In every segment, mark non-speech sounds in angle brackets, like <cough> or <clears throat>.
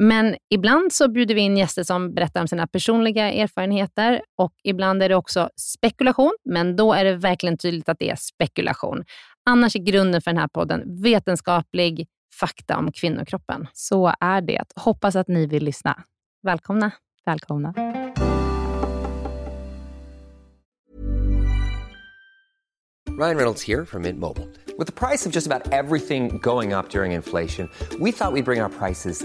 Men ibland så bjuder vi in gäster som berättar om sina personliga erfarenheter och ibland är det också spekulation, men då är det verkligen tydligt att det är spekulation. Annars är grunden för den här podden vetenskaplig fakta om kvinnokroppen. Så är det. Hoppas att ni vill lyssna. Välkomna. Välkomna. Ryan Reynolds here from Mint Mobile. With the price of just about everything going up during inflation, we thought we'd bring our prices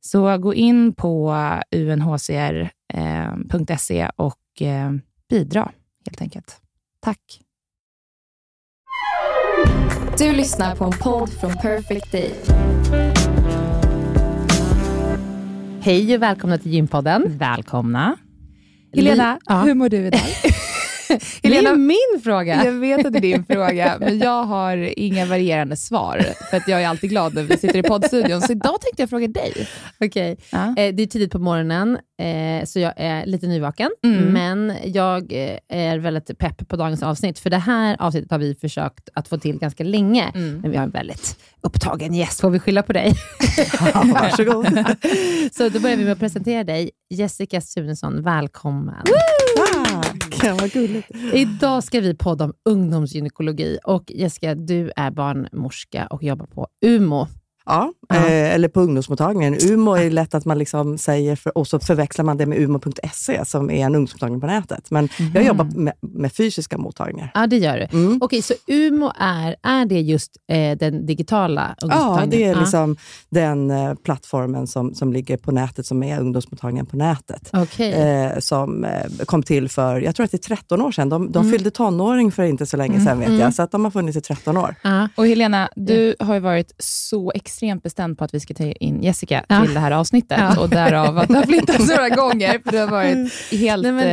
Så gå in på unhcr.se eh, och eh, bidra helt enkelt. Tack. Du lyssnar på en podd från Perfect Day. Hej och välkomna till Gympodden. Välkomna. Helena, ja. hur mår du idag? <laughs> <laughs> Det Helena, är min fråga. jag vet att det är din fråga, men jag har inga varierande svar. För att jag är alltid glad när vi sitter i poddstudion. Så idag tänkte jag fråga dig. Okej. Ja. Eh, det är tidigt på morgonen, eh, så jag är lite nyvaken. Mm. Men jag eh, är väldigt pepp på dagens avsnitt, för det här avsnittet har vi försökt att få till ganska länge. Mm. Men vi har en väldigt upptagen gäst. Får vi skylla på dig? <laughs> Varsågod. <laughs> så då börjar vi med att presentera dig. Jessica Sunesson, välkommen. Tack, vad gulligt. Idag ska vi podda om ungdomsgynekologi. Och Jessica, du är barnmorska och jobbar på UMO. Ja, Ja. Eh, eller på ungdomsmottagningen. Umo är lätt att man liksom säger, för, och så förväxlar man det med umo.se som är en ungdomsmottagning på nätet. Men jag jobbar med, med fysiska mottagningar. Ja, det gör du. Mm. Okej, så UMO är, är det just eh, den digitala Ja, ungdomsmottagningen? det är liksom den eh, plattformen som, som ligger på nätet, som är ungdomsmottagningen på nätet. Okej. Eh, som eh, kom till för, jag tror att det är 13 år sedan. De, de Mm. fyllde tonåring för inte så länge sedan, vet jag. Så att de har funnits i 13 år. Ja. Och Helena, du har ju varit så extremt bestämd på att vi ska ta in Jessica Ja. till det här avsnittet. Ja. Och därav att det har flyttats några <laughs> gånger. För du har varit helt Nej, men-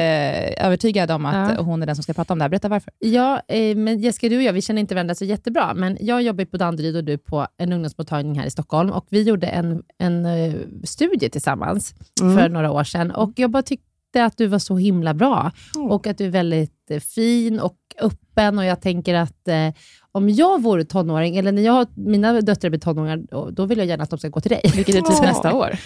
eh, övertygad om att Ja. hon är den som ska prata om det här. Berätta varför. Ja, eh, men Jessica, du och jag, vi känner inte varandra så jättebra, men jag jobbar på Danderyd och du på en ungdomsmottagning här i Stockholm. Och vi gjorde en, en eh, studie tillsammans för några år sedan och jag bara tyckte att du var så himla bra och att du är väldigt eh, fin och öppen och jag tänker att eh, om jag vore tonåring, eller när jag, mina döttrar blir tonåringar, då, då vill jag gärna att de ska gå till dig. Vilket är typ nästa år.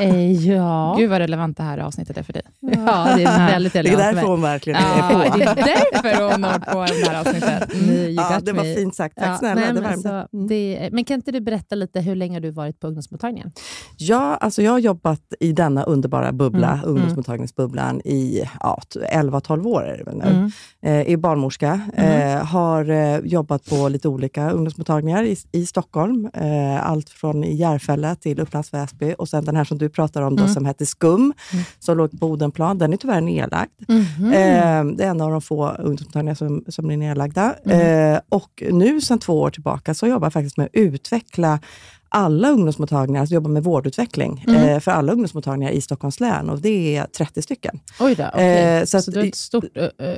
Eh, ja. Gud vad relevant det här avsnittet är för dig. ja, det är väldigt Det är relevant för därför mig. hon verkligen Ja, är på. det är därför hon når på det här avsnittet. Mm. You Ja, det var me. fint sagt. Tack Ja, snälla, nej, det men, alltså, Mm. det, men kan inte du berätta lite hur länge har du varit på ungdomsmottagningen? Ja, alltså jag har jobbat i denna underbara bubbla, Mm, ungdomsmottagningsbubblan, i ja, 11-12 år är det väl nu. Mm. Eh, är barnmorska, eh, har eh, jobbat på lite olika ungdomsmottagningar i, i Stockholm. Eh, allt från Järfälla till Upplands Väsby och sen den här som du pratar om då, Mm. som hette Skum, som låg på Odenplan. Den är tyvärr nedlagd. Mhm. Eh, det är en av de få ungdomsmottagningar som, som blir nedlagda. Mm. Eh, och nu sedan två år tillbaka så jobbar jag faktiskt med att utveckla alla ungdomsmottagningar, alltså jobba med vårdutveckling Mm. för alla ungdomsmottagningar i Stockholms län och det är 30 stycken. Oj då, okej. Eh, så så, att du har ett stort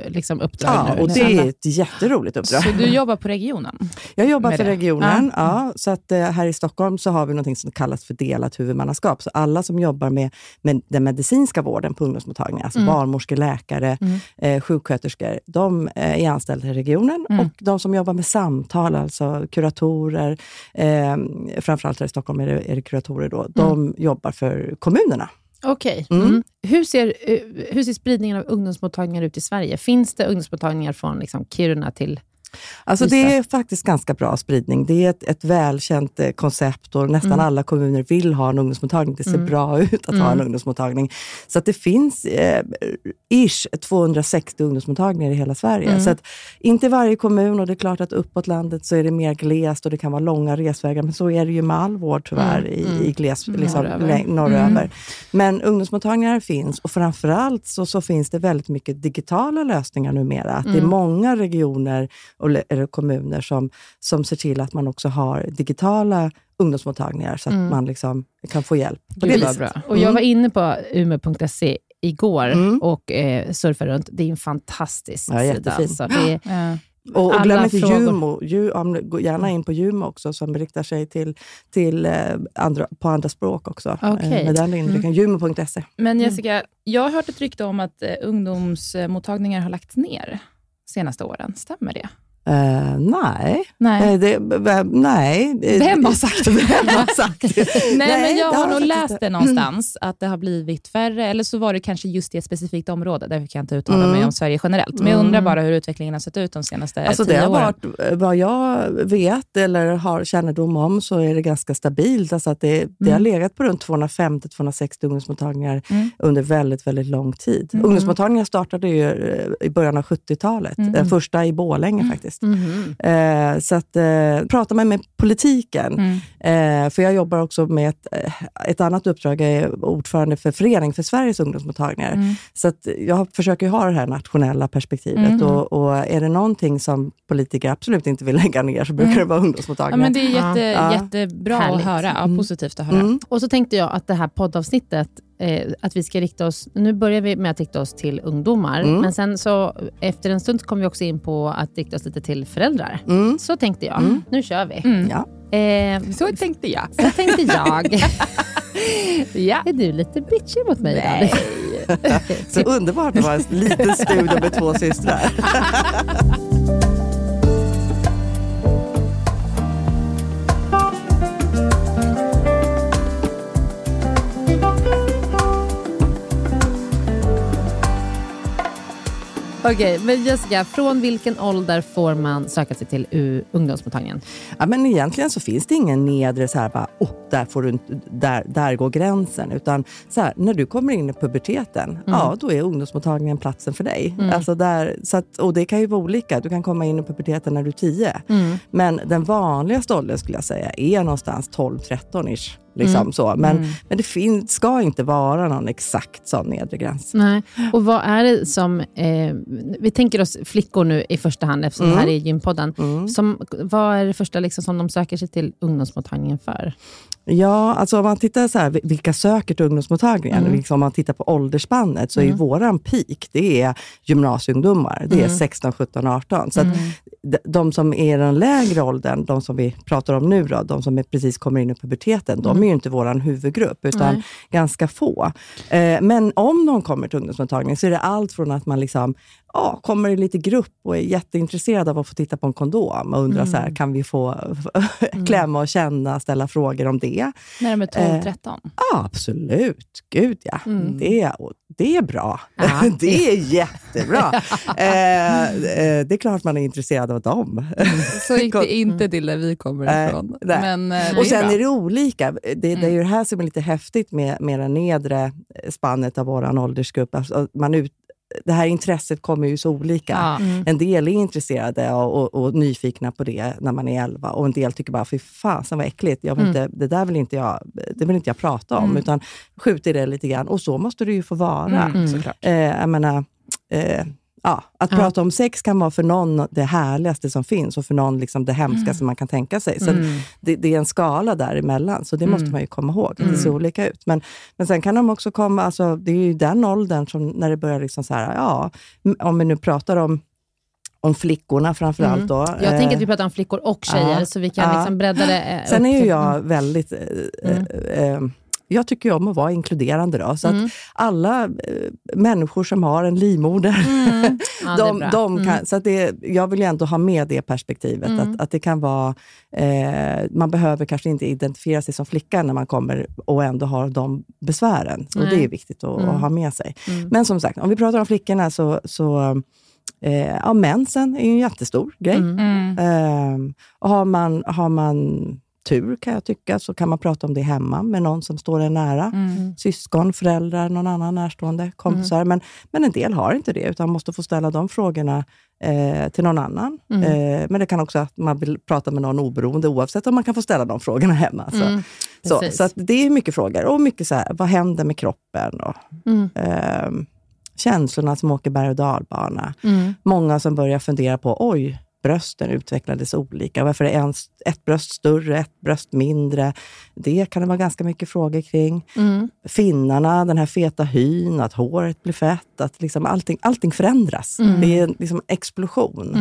liksom uppdrag Ja, nu? och med det är ett jätteroligt uppdrag. Så du jobbar på regionen? Jag jobbar för det? regionen, ja. så att, eh, här i Stockholm så har vi något som kallas för delat huvudmannaskap. Så alla som jobbar med, med den medicinska vården på ungdomsmottagningar, alltså barnmorskor, läkare, eh, sjuksköterskor, de är anställda i regionen. Och de som jobbar med samtal, alltså kuratorer, eh, framförallt här i Stockholm är det, är det kuratorer då, de jobbar för kommunerna. Okej. Mm. Mm. Hur, ser, eh, hur ser spridningen av ungdomsmottagningar ut i Sverige? Finns det ungdomsmottagningar från liksom Kiruna till... Alltså det är faktiskt ganska bra spridning. Det är ett, ett välkänt eh, koncept och nästan alla kommuner vill ha en ungdomsmottagning. Det ser bra ut att ha en ungdomsmottagning. Så att det finns eh, ish 260 ungdomsmottagningar i hela Sverige. Så att inte varje kommun och det är klart att uppåt landet så är det mer glest och det kan vara långa resvägar. Men så är det ju med all vård tyvärr i, i gles, liksom, Norröver. norröver. Men ungdomsmottagningar finns och framförallt så, så finns det väldigt mycket digitala lösningar numera. Att Det är många regioner eller kommuner som, som ser till att man också har digitala ungdomsmottagningar så att man liksom kan få hjälp det Gud, vad viset. bra. Och jag var inne på umeå.se igår Mm. och eh, surfade runt. Det är en fantastisk Ja, sida. jättefin. Alltså. Det är. <gasps> Och, och glöm inte frågor. Jumo. Ju, gå gärna in på Jumo också som riktar sig till, till eh, andra, på andra språk också. Eh, med den inriktningen. Jumo.se. Men Jessica, jag har hört ett rykte om att eh, ungdomsmottagningar har lagts ner senaste åren. Stämmer det? Eh, nej. Nej. Eh, det, v- nej. Eh, Vem har sagt det? <laughs> Vem har sagt det? <laughs> Nej, men jag det har nog läst inte. det någonstans, att det har blivit färre, eller så var det kanske just i ett specifikt område. Därför kan jag inte uttala mig Mm. om Sverige generellt. Men jag undrar bara hur utvecklingen har sett ut de senaste Alltså det tio har åren. varit, vad jag vet eller har kännedom om, så är det ganska stabilt. Alltså att det, det har legat på runt 250-260 ungdomsmottagningar Mm. under väldigt, väldigt lång tid. Ungdomsmottagningar startade ju i början av 70-talet. Den första i Borlänge faktiskt. Mhm. Eh, så att eh, prata med mig politiken. Mm. Eh, för jag jobbar också med ett, eh, ett annat uppdrag. Jag är ordförande för Förening för Sveriges ungdomsmottagningar. Mm. Så att jag försöker ha det här nationella perspektivet. Mm. Och, och är det någonting som politiker absolut inte vill <laughs> lägga ner så brukar det vara Ja, ungdomsmottagningar. men det är jätte, Ja. jättebra Härligt. att höra. Ja, positivt att höra. Mm. Och så tänkte jag att det här poddavsnittet eh, att vi ska rikta oss... Nu börjar vi med att rikta oss till ungdomar, Mm. men sen så efter en stund kommer vi också in på att rikta oss lite till föräldrar. Mm. Så tänkte jag. Nu kör vi. Ja. Eh, Så tänkte jag. så tänkte jag. <laughs> Ja. Är du lite bitchy mot mig idag? <laughs> Så underbart att vara en liten studio med två systrar. <laughs> Okej, men Jessica, från vilken ålder får man söka sig till ungdomsmottagningen? Ja, men egentligen så finns det ingen nedre så här, bara, oh, där, får du, där, där går gränsen. Utan så här, när du kommer in i puberteten, ja då är ungdomsmottagningen platsen för dig. Alltså där, så att, och det kan ju vara olika. Du kan komma in i puberteten när du är 10. Men den vanligaste åldern skulle jag säga är någonstans 12-13-ish. Liksom så. Men, men det fin- ska inte vara någon exakt sån nedre gräns. Nej. Och vad är det som... Eh, vi tänker oss flickor nu i första hand, eftersom det här är gympodden. Som, vad är det första liksom som de söker sig till ungdomsmottagningen för? Ja, alltså om man tittar så här, vilka söker till ungdomsmottagningen, liksom om man tittar på åldersspannet, så är ju våran peak, det är gymnasieungdomar. Det är 16, 17, 18. Så att de- som är i den lägre åldern, de som vi pratar om nu, då, de som precis kommer in i puberteten, de är ju inte våran huvudgrupp, utan ganska få. Eh, men om de kommer till ungdomsmottagningen så är det allt från att man liksom ja, kommer i lite grupp och är jätteintresserad av att få titta på en kondom och undrar så här, kan vi få <laughs> klämma och känna, ställa frågor om det? När de är 12-13. Ja, absolut. Gud ja. Det, är- och det är bra. Ja. <laughs> det är jättebra. <laughs> eh, eh, det är klart man är intresserad av dem. Så gick det inte till där vi kommer ifrån. Men eh, det och sen är det olika. Det, det är ju det här som är lite häftigt med, med det nedre spannet av vår åldersgrupp. Alltså, man ut, det här intresset kommer ju så olika. Ja. En del är intresserade och, och, och nyfikna på det när man är 11 och en del tycker bara, fy fasen vad äckligt, jag vill inte, det där vill inte jag, det vill inte jag prata om, utan skjuter det lite grann. Och så måste det ju få vara. såklart. Eh, jag menar, eh, ja, att prata om sex kan vara för någon det härligaste som finns och för någon liksom det hemskaste man kan tänka sig. Så det, det är en skala däremellan, så det måste man ju komma ihåg. Det ser olika ut. Men, men sen kan de också komma, alltså, det är ju den åldern som när det börjar, liksom så här, ja, om vi nu pratar om om flickorna framför allt. Då, Jag tänker eh, att vi pratar om flickor och tjejer, ja, så vi kan ja. liksom bredda det. eh, Sen är ju jag väldigt... Eh, eh, eh, jag tycker om att vara inkluderande. Då, så Mm. att alla eh, människor som har en livmoder, Mm. <laughs> Ja, de, de kan, Mm. så att det, jag vill ju ändå ha med det perspektivet. Att, att det kan vara... Eh, man behöver kanske inte identifiera sig som flicka när man kommer och ändå har de besvären. Och. Det är viktigt att, att ha med sig. Mm. Men som sagt, om vi pratar om flickorna så... så eh, ja, mensen är ju en jättestor grej. Mm. Och har man, har man tur kan jag tycka, så kan man prata om det hemma med någon som står en nära. Mm. Syskon, föräldrar, någon annan närstående, kompisar. Men, men en del har inte det, utan måste få ställa de frågorna eh, till någon annan. Eh, men det kan också att man vill prata med någon oberoende, oavsett om man kan få ställa de frågorna hemma. Så, Mm, så, så det är mycket frågor. Och mycket så här, vad händer med kroppen? Och, Mm. ehm, känslorna som åker berg och dalbana. Mm. Många som börjar fundera på, oj, brösten utvecklades olika. Varför är en, ett bröst större, ett bröst mindre? Det kan det vara ganska mycket frågor kring. Mm. Finnarna, den här feta hyn, att håret blir fett, att liksom allting, allting förändras. Mm. Det är en liksom explosion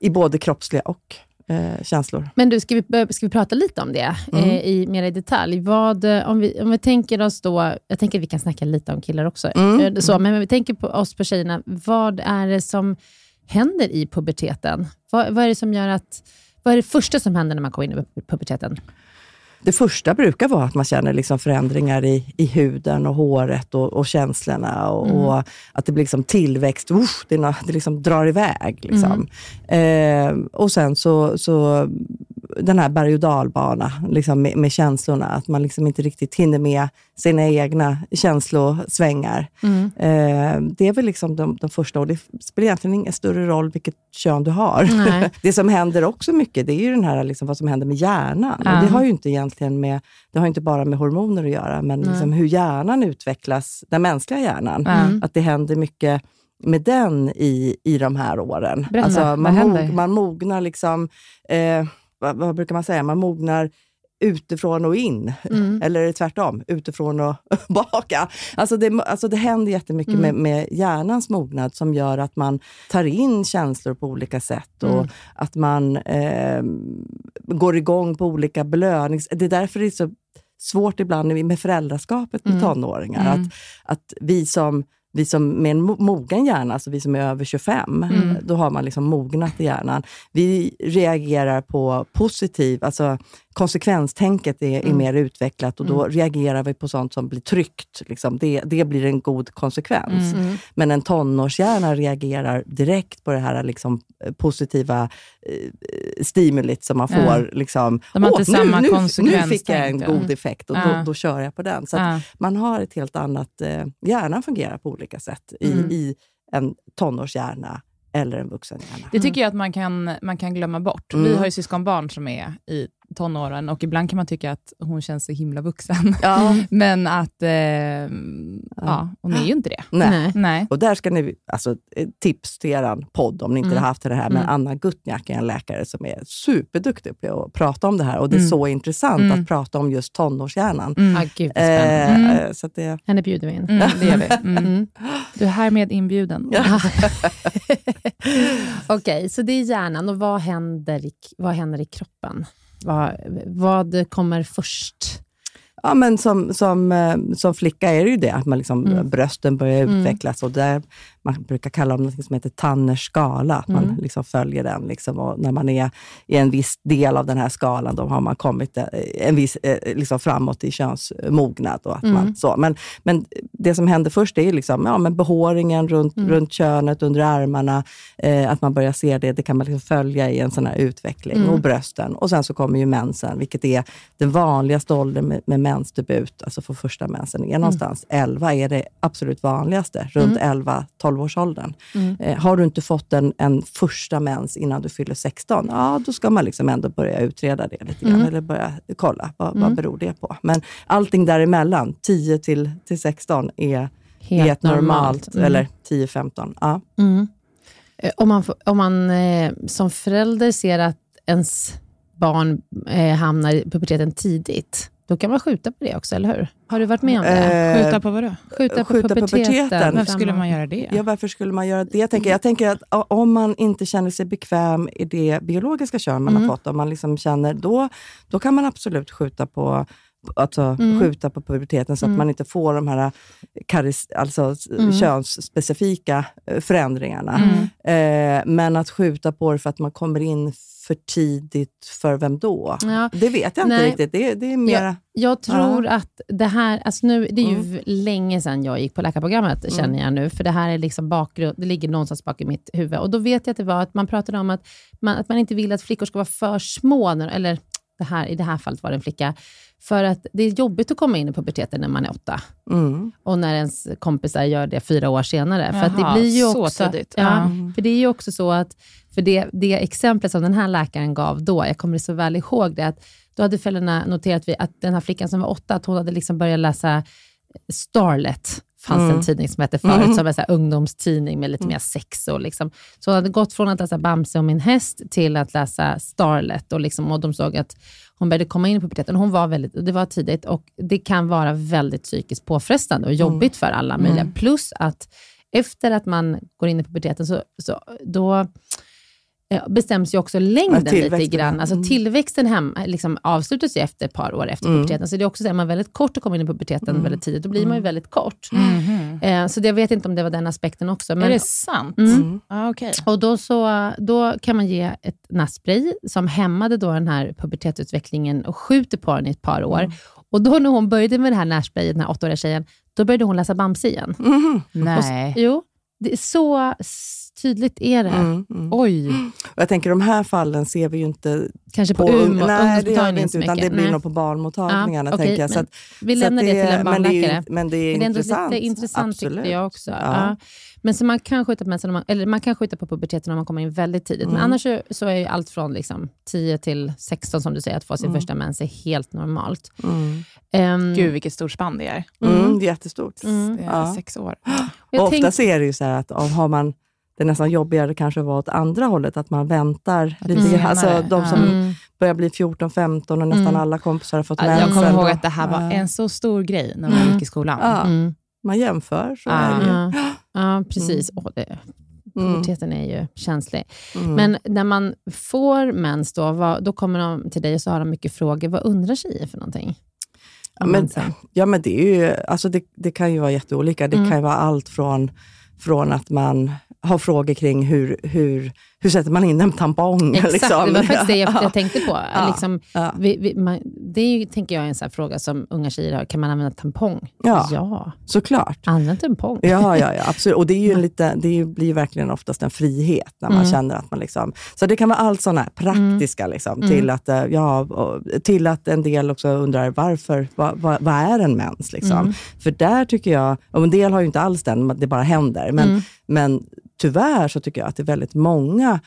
i både kroppsliga och eh, känslor. Men du, ska vi, ska vi prata lite om det Mm. eh, i, mer i detalj? Vad, eh, om, vi, om vi tänker oss då, jag tänker att vi kan snacka lite om killar också, Mm. eh, så, men om vi tänker på oss på tjejerna, vad är det som händer i puberteten? Vad, vad är det som gör att, vad är det första som händer när man kommer in i puberteten? Det första brukar vara att man känner liksom förändringar i, i huden och håret och, och känslorna. Och, och att det blir liksom tillväxt, usch, det, det liksom drar iväg. Liksom. Eh, och sen så, så den här berg och dalbana liksom med, med känslorna. Att man liksom inte riktigt hinner med sina egna känslosvängar. Eh, det är väl liksom de, de första, och det spelar egentligen ingen större roll vilket kön du har. Nej. <laughs> Det som händer också mycket, det är ju den här, liksom, vad som händer med hjärnan. Ja. Och det har ju inte egentligen med, det har inte bara med hormoner att göra, men liksom hur hjärnan utvecklas, den mänskliga hjärnan. Mm. Att det händer mycket med den i, i de här åren. Alltså, vad man, händer? mog, man mognar liksom, eh, vad, vad brukar man säga, man mognar utifrån och in. Mm. Eller tvärtom? Utifrån och <laughs> baka. Alltså det, alltså det händer jättemycket Mm. med, med hjärnans mognad som gör att man tar in känslor på olika sätt och Mm. att man eh, går igång på olika belönings... Det är därför det är så svårt ibland med föräldraskapet med Mm. tonåringar. Att, att vi som vi som med en mo- mogen hjärna, alltså vi som är över 25, Mm. då har man liksom mognat i hjärnan. Vi reagerar på positiv, alltså konsekvenstänket är, är Mm. mer utvecklat och då reagerar vi på sånt som blir tryggt. Liksom. Det, det blir en god konsekvens. Mm. Men en tonårshjärna reagerar direkt på det här liksom, positiva eh, stimulit som man får. Liksom, De har "Åh, inte nu, samma nu, nu fick jag en då." god effekt och då, då kör jag på den. Så man har ett helt annat... Eh, hjärnan fungerar på olika sätt i, Mm. i en tonårshjärna eller en vuxenhjärna. Det tycker jag att man kan, man kan glömma bort. Mm. Vi har ju syskonbarn som är i tonåren och ibland kan man tycka att hon känns så himla vuxen. Ja. <laughs> Men att, eh, ja, hon är ju inte det. Nej. Nej. Och där ska ni, alltså ett tips till er podd om ni inte Mm. har haft det här, men Mm. Anna Gutniak är en läkare som är superduktig på att prata om det här och det är Mm. så intressant Mm. att prata om just tonårshjärnan. Mm. Ah, gud. Eh, Mm. Så att det, Henne bjuder vi in. Mm, det gör vi. <laughs> Mm. Mm. Du är härmed inbjuden. <laughs> Okej, så det är hjärnan. Och vad händer i, vad händer i kroppen? Vad, vad kommer först? Ja, men som, som, eh, som flicka är det ju det, att man liksom, Mm. brösten börjar Mm. utvecklas. Och där, man brukar kalla det något som heter Tanners skala, att man Mm. liksom följer den. Liksom, och när man är i en viss del av den här skalan, då har man kommit eh, en viss, eh, liksom framåt i könsmognad. Och att Mm. man, så. Men, men det som händer först är liksom, ja, men behåringen runt, Mm. runt könet, under armarna, eh, att man börjar se det. Det kan man liksom följa i en sån här utveckling. Mm. Och brösten. Och sen så kommer ju mensen, vilket är den vanligaste åldern med, med mensdebut, alltså för första mensen, är någonstans 11 är det absolut vanligaste, runt 11-12-årsåldern. Mm. Eh, har du inte fått en, en första mens innan du fyller 16, ja då ska man liksom ändå börja utreda det lite grann, Mm. eller börja kolla vad, Mm. vad beror det på. Men allting däremellan, 10 till, till 16, är Helt, helt normalt, Mm. eller 10-15. Ja. Mm. Eh, Om man, om man eh, som förälder ser att ens barn eh, hamnar i puberteten tidigt, då kan man skjuta på det också, eller hur? Har du varit med om det? Eh, Skjuta på vad då? Skjuta på skjuta på puberteten. puberteten. Varför skulle man göra det? Ja, varför skulle man göra det? Jag tänker, jag tänker att om man inte känner sig bekväm i det biologiska kön man Mm. har fått, om man liksom känner, då, då kan man absolut skjuta på Alltså Mm. skjuta på puberteten så att Mm. man inte får de här karis, alltså Mm. könsspecifika eh, förändringarna. Mm. Eh, men att skjuta på det för att man kommer in för tidigt, för vem då? Ja. Det vet jag inte Nej. riktigt. Det, det är mera... Jag tror att det här, alltså nu, det är ju Mm. länge sedan jag gick på läkarprogrammet, känner jag nu, för det här är liksom bakgrund, det ligger någonstans bak i mitt huvud. Och då vet jag att det var att man pratade om att man, att man inte vill att flickor ska vara för små, när, eller det här, i det här fallet var det en flicka, för att det är jobbigt att komma in i puberteten när man är åtta. Mm. Och när ens kompisar gör det fyra år senare. för att Jaha, det blir ju så också, tidigt. Ja, Ja. För det är ju också så att, för det, det exemplet som den här läkaren gav då, jag kommer så väl ihåg det, att då hade föräldrarna noterat vi, att den här flickan som var åtta, att hon hade liksom börjat läsa Starlet, fanns Mm. en tidning som hette förut, Mm. som en så ungdomstidning med lite mer sex. Och liksom. Så hon hade gått från att läsa Bamse och min häst till att läsa Starlet. Och, liksom, och de såg att hon började komma in i puberteten. Hon var väldigt, det var tidigt och det kan vara väldigt psykiskt påfrestande och jobbigt för alla möjliga. Plus att efter att man går in i puberteten, så, så, då bestäms ju också längden Ja, lite grann. Alltså mm. tillväxten hem, liksom avslutas ju efter ett par år efter Mm. puberteten. Så det är också så, är man väldigt kort och kommer in i puberteten Mm. väldigt tidigt, då blir man ju väldigt kort. Mhm. Eh, så det, jag vet inte om det var den aspekten också. Men, är det sant? Mm. Ja, okej. och då, så, då kan man ge ett nattspray som hämmade då den här pubertetsutvecklingen och skjuter på den i ett par år. Mm. Och då när hon började med det här närsprayet, den här åttaåriga tjejen, då började hon läsa Bamse igen. Mhm. Och, Nej. jo, det är så tydligt är det. Mm. Mm. Oj. Och jag tänker de här fallen ser vi ju inte Kanske på, på, Umeå, nej, det gör vi ungdomsmottagningen inte, utan mycket. det blir Nej. nog på barnmottagningarna. Ja, tänker jag. Så men att, Vi så lämnar att det till en men det är, barnläkare. men det är Men det är ändå intressant. lite intressant Absolut. tyckte jag också. Ja. Ja. Men så man kan skjuta på mensen, man, eller man kan skjuta på puberteten om man kommer in väldigt tidigt. Men Mm. annars så, så är ju allt från liksom 10 till 16 som du säger, att få sin Mm. första mens är helt normalt. Mm. Ehm, Gud, vilket stort spann det är. Mm. Det är jättestort. Mm. Det är Ja. sex år. Och ofta tänk- är det ju så här att om har man det är nästan jobbigare kanske var åt andra hållet, att man väntar lite grann. Alltså, de som Mm. börjar bli 14-15 och nästan Mm. alla kompisar har fått Ja, mensen. Jag kommer ihåg att det här var en så stor grej när man Mm. gick i skolan. Ja, Mm. man jämför, så är det. <gasps> Ja, precis. Åh, det, Mm. puberteten är ju känslig. Mm. Men när man får mens, då, vad, då kommer de till dig och så har de mycket frågor. Vad undrar tjejer för någonting? Ja, men, ja, men det, är ju, alltså det, det kan ju vara jätteolika. Det Mm. kan ju vara allt från, från att man har frågor kring hur, hur, hur sätter man in en tampong. Exakt, liksom. det var faktiskt det jag, Ja. jag tänkte på. Ja. Liksom, Ja. vi, vi, man, det är ju, tänker jag, en sån fråga som unga tjejer har. Kan man använda tampong? Ja. ja. Såklart. Använd tampong. Ja, ja, ja, <laughs> absolut. Och det, är ju lite, det blir ju verkligen oftast en frihet när man Mm. känner att man... Liksom, så det kan vara allt sådana här praktiska, liksom, Mm. till, att, eh, ja, till att en del också undrar varför, vad, vad, vad är en mens? Liksom? Mm. För där tycker jag, och en del har ju inte alls den, det bara händer. Men, Mm. men tyvärr så tycker jag att det är väldigt många,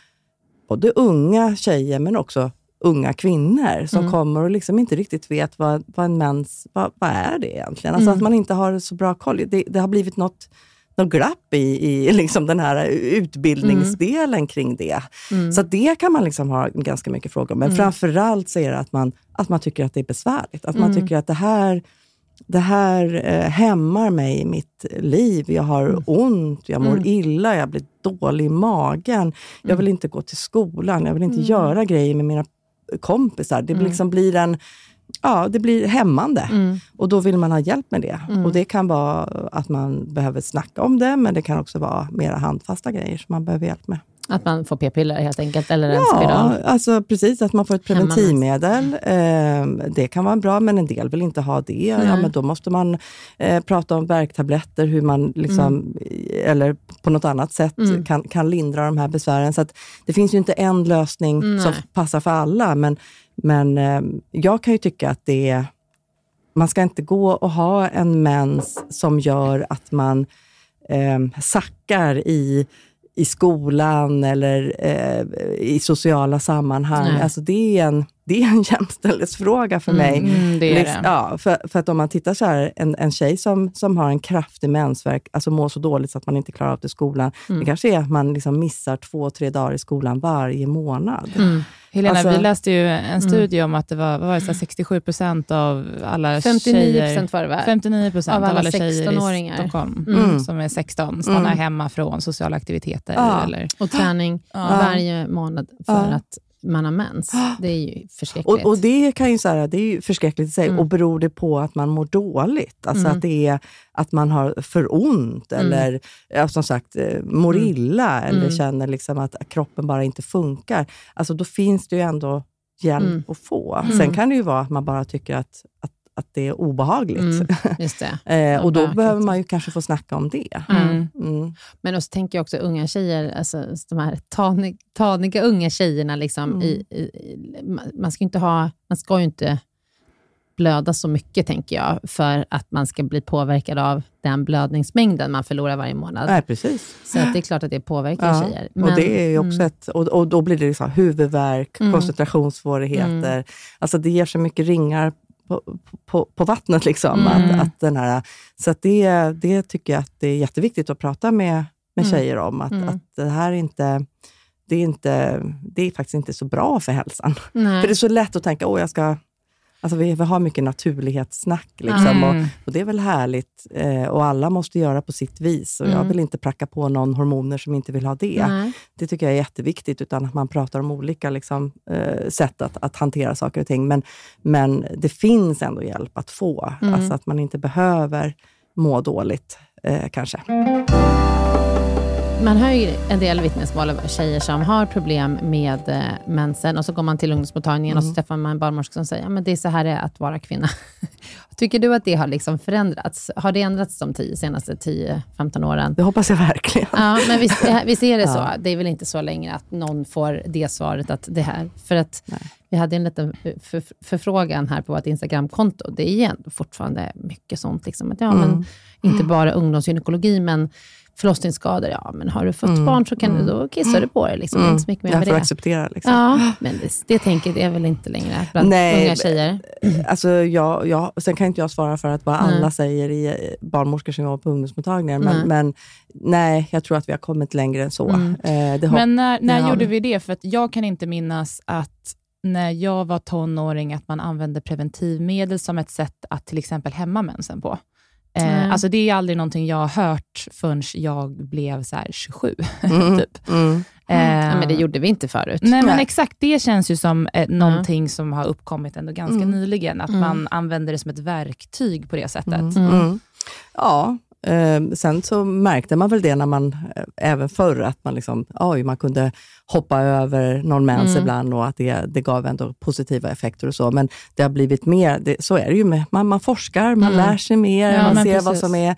både unga tjejer men också unga kvinnor som Mm. kommer och liksom inte riktigt vet vad, vad en mens, vad, vad är det egentligen? Alltså Mm. att man inte har så bra koll. Det, det har blivit något, något glapp i, i liksom den här utbildningsdelen kring det. Mm. Så det kan man liksom ha ganska mycket frågor om. Men Mm. framförallt så är det att man, att man tycker att det är besvärligt. Att man Mm. tycker att det här, det här eh, hämmar mig i mitt liv. Jag har Mm. ont, jag mår Mm. illa, jag blir dålig i magen. Jag Mm. vill inte gå till skolan, jag vill inte Mm. göra grejer med mina kompisar. Det Mm. liksom blir en Ja, det blir hämmande. Mm. Och då vill man ha hjälp med det. Och Det kan vara att man behöver snacka om det, men det kan också vara mera handfasta grejer som man behöver hjälp med. Att man får p-piller helt enkelt, eller en Ja, spiral. alltså precis. Att man får ett preventivmedel. Eh, det kan vara bra, men en del vill inte ha det. Ja, Nej. men då måste man eh, prata om värktabletter, hur man liksom, eller på något annat sätt Mm. kan, kan lindra de här besvären. Så att det finns ju inte en lösning som passar för alla, men, men eh, jag kan ju tycka att det är man ska inte gå och ha en mens som gör att man eh, sackar i, i skolan eller eh, i sociala sammanhang. Nej. Alltså det, är en, det är en <laughs> jämställdhetsfråga för mig. Mm, det är Liksom, det. Ja, för, för att om man tittar så här, en, en tjej som, som har en kraftig mensvärk, alltså mår så dåligt så att man inte klarar av det i skolan. Mm. Det kanske är att man liksom missar två, tre dagar i skolan varje månad. Mm. Helena, Alltså- vi läste ju en studie om att det var, vad var det, så här 67 procent av alla 59 tjejer... procent var det va? 59 procent Av av alla alla, tjejer i 16-åringar. Stockholm Mm. som är 16 stannar Mm. hemma från sociala aktiviteter. Ja. Eller, Och träning Ja. varje månad för Ja. att man har mens. <gasps> Det är ju förskräckligt. Och, och det kan ju så här, det är ju förskräckligt i sig. Mm. Och beror det på att man mår dåligt? Alltså Mm. att det är att man har för ont Mm. eller ja, som sagt eh, mår Mm. illa eller Mm. känner liksom att kroppen bara inte funkar. Alltså då finns det ju ändå hjälp Mm. att få. Sen kan det ju vara att man bara tycker att, att, att det är obehagligt. Mm, <laughs> just det. eh, och då bökigt. behöver man ju kanske få snacka om det. Mm. Mm. Men också tänker jag också unga tjejer, alltså de här tanig, taniga unga tjejerna, liksom, Mm. i, i, man, ska inte ha, man ska ju inte blöda så mycket, tänker jag, för att man ska bli påverkad av den blödningsmängden man förlorar varje månad. Nej, precis. Så att det är klart att det påverkar Ja, tjejer. och, det är ju också mm, ett, och, och då blir det liksom huvudvärk, Mm. koncentrationssvårigheter. Mm. Alltså det ger så mycket ringar på, på, på vattnet. Liksom, Mm. att, att den här, så att det, det tycker jag att det är jätteviktigt att prata med, med Mm. tjejer om. Att, Mm. att det här är inte, det är, inte, det är faktiskt inte så bra för hälsan. nej. För det är så lätt att tänka, åh jag ska Alltså vi, vi har mycket naturlighetssnack liksom, Mm. och, och det är väl härligt. Eh, och alla måste göra på sitt vis. Och Jag Mm. vill inte pracka på någon hormoner som inte vill ha det. Nej. Det tycker jag är jätteviktigt, utan att man pratar om olika liksom, eh, sätt att, att hantera saker och ting. Men, men det finns ändå hjälp att få. Mm. Alltså att man inte behöver må dåligt, eh, kanske. Man hör ju en del vittnesmål av tjejer som har problem med eh, mensen och så går man till ungdomsmottagningen och Mm. så träffar man en barnmorska som säger att det är så här det är att vara kvinna. <laughs> Tycker du att det har liksom förändrats? Har det ändrats de tio, senaste 10-15 åren? Det hoppas jag verkligen. Ja, men visst, eh, visst är det <laughs> Ja. så. Det är väl inte så längre att någon får det svaret att det här... För att Nej. vi hade en liten för, förfrågan här på vårt Instagramkonto. Det är fortfarande mycket sånt. Liksom, att, ja, Mm. men, inte bara ungdomsgynekologi, men förlossningsskador, ja men har du fått barn så kan du, då kissar du på det. Liksom. Det är inte så mycket mer Jag med får det. acceptera. Liksom. Ja, men det, det tänket är väl inte längre bland Nej, unga tjejer? Alltså, jag, jag, sen kan inte jag svara för att vad alla säger i eh, barnmorskor som jobbar på ungdomsmottagningar, men, men nej, jag tror att vi har kommit längre än så. Mm. Eh, Men när, när Ja. gjorde vi det? För att jag kan inte minnas att när jag var tonåring, att man använde preventivmedel som ett sätt att till exempel hämma mensen på. Eh, alltså det är aldrig någonting jag har hört förrän jag blev så här 27. Mm. <laughs> typ. mm. Eh, Ja, men det gjorde vi inte förut. Nej, men exakt. Det känns ju som eh, någonting som har uppkommit ändå ganska Mm. nyligen. Att Mm. man använder det som ett verktyg på det sättet. Mm. Mm. Mm. Ja, eh, sen så märkte man väl det när man, eh, även förr, att man, liksom, oj, man kunde hoppa över någon mens Mm. ibland och att det, det gav ändå positiva effekter och så. Men det har blivit mer, det, så är det ju med, man, man forskar, man Mm. lär sig mer, Ja, man ser vad precis. som är,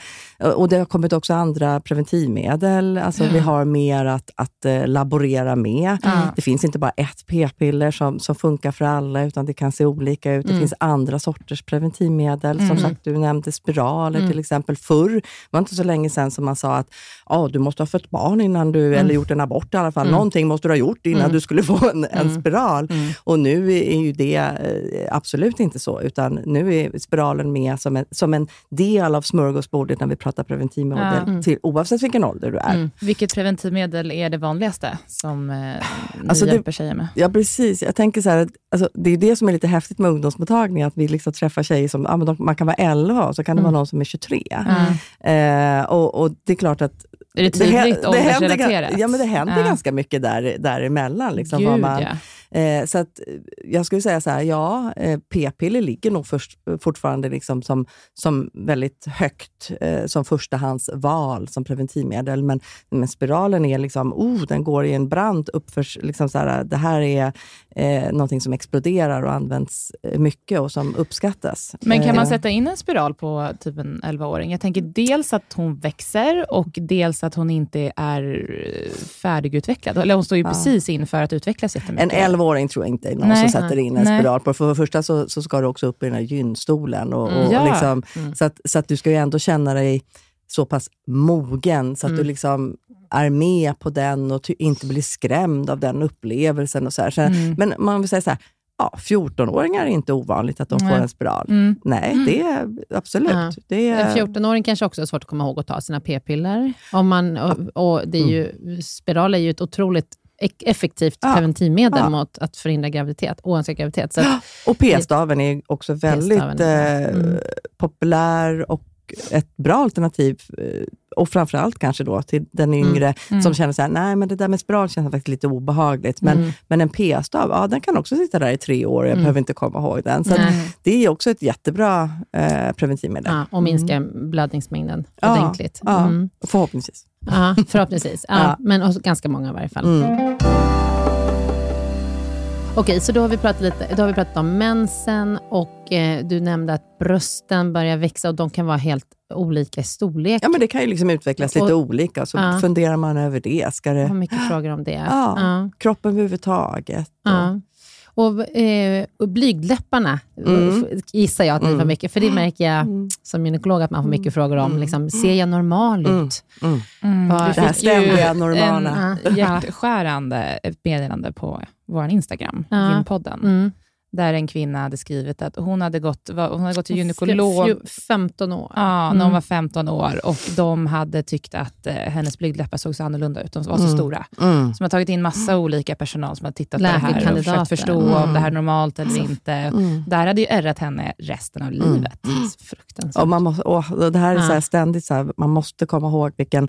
och det har kommit också andra preventivmedel, alltså vi har mer att, att eh, laborera med. Det finns inte bara ett p-piller som, som funkar för alla, utan det kan se olika ut. Det Mm. finns andra sorters preventivmedel. Som Mm. sagt, du nämnde spiraler Mm. till exempel. Förr var inte så länge sedan som man sa att ah, du måste ha fött barn innan du, eller gjort en abort i alla fall. Mm. Någonting måste du ha gjort innan Mm. du skulle <laughs> få en, en Mm. spiral. Mm. Och nu är ju det eh, absolut inte så, utan nu är spiralen med som en, som en del av smörgåsbordet när vi pratar preventivmedel, Ja. Mm. till, oavsett vilken ålder du är. Mm. Vilket preventivmedel är det vanligaste som eh, ni Alltså det- hjälper tjejer med? Ja, precis. Jag tänker så här, att, alltså, det är det som är lite häftigt med ungdomsmottagningar, att vi liksom träffar tjejer som, men de, man kan vara 11 och så kan det Mm. vara någon som är 23. Mm. Eh, och, och det är klart att Är det tydligt det, händer, åldersrelaterat? ga- ja, men det händer Ja. ganska mycket där, däremellan. Liksom, Gud, man, ja. Eh, så att, eh, jag skulle säga så här, ja, eh, p-piller ligger nog först, fortfarande liksom som, som väldigt högt eh, som förstahandsval som preventivmedel. Men, men spiralen är liksom, oh, den går i en brant uppför, liksom så här, det här är eh, någonting som exploderar och används eh, mycket och som uppskattas. Men kan man Eh, sätta in en spiral på typ en 11-åring? Jag tänker dels att hon växer och dels att hon inte är eh, färdigutvecklad. Eller hon står ju Ja. precis inför att utvecklas En jättemycket. 11-åring tror jag inte är någon Nej. som sätter in en Nej. spiral på. För det första så, så ska du också upp i den här gynstolen. Och, och, Ja. liksom, Mm. så, att, så att du ska ju ändå känna dig så pass mogen så att Mm. du liksom är med på den och inte blir skrämd av den upplevelsen. Och så här. Så, Mm. Men man vill säga så här, ja, 14-åringar är inte ovanligt att de Nej. får en spiral. Mm. Nej, det är absolut. Ja. Det är, En 14-åring kanske också har svårt att komma ihåg att ta sina p-piller. Om man, och, och det är ju, Spiral är ju ett otroligt effektivt Ja. preventivmedel Ja. mot att förhindra graviditet, oönskad graviditet. Så <gasps> Och p-staven är också väldigt är eh, Mm. populär och ett bra alternativ. eh, Och framförallt kanske då till den yngre Mm. som känner så här, nej men det där med spiral känns faktiskt lite obehagligt. Men, Mm. men en p-stav, ja den kan också sitta där i tre år och jag Mm. behöver inte komma ihåg den. Så det är också ett jättebra eh, preventivmedel. ja, och minska blödningsmängden Ja, ordentligt. ja. Mm. Förhoppningsvis. Ja, förhoppningsvis. Ja, Ja. Men också ganska många i varje fall. Mm. Okej, så då har, vi pratat lite, då har vi pratat om mensen och eh, du nämnde att brösten börjar växa och de kan vara helt olika i storlek. Ja men det kan ju liksom utvecklas lite Och- olika, så Ja. funderar man över det. Ska Jag har det mycket frågor om det. Ja. Ja. kroppen överhuvudtaget? Ja. Och, eh, och blygdläpparna Mm. gissar jag att ni får Mm. mycket, för det märker jag Mm. som gynekolog att man får mycket frågor om. Liksom, ser jag normal ut? Mm. Mm. Mm, du Det här fick ju ständiga normala. en hjärtskärande meddelande på vår Instagram, Ja. Gynpodden, Mm. Där en kvinna hade skrivit att hon hade gått, hon hade gått till gynekolog Fj- 15 år. Ja, när Mm. hon var 15 år och de hade tyckt att eh, hennes blygdläppar såg så annorlunda ut. De var så Mm. stora. Mm. Så man har tagit in massa olika personal som har tittat på det här och försökt förstå om Mm. det här är normalt eller inte. Mm. Det här hade ju ärrat henne resten av Mm. livet. Fruktansvärt. Och man måste, åh, och det här är så här ständigt, så här, man måste komma ihåg vilken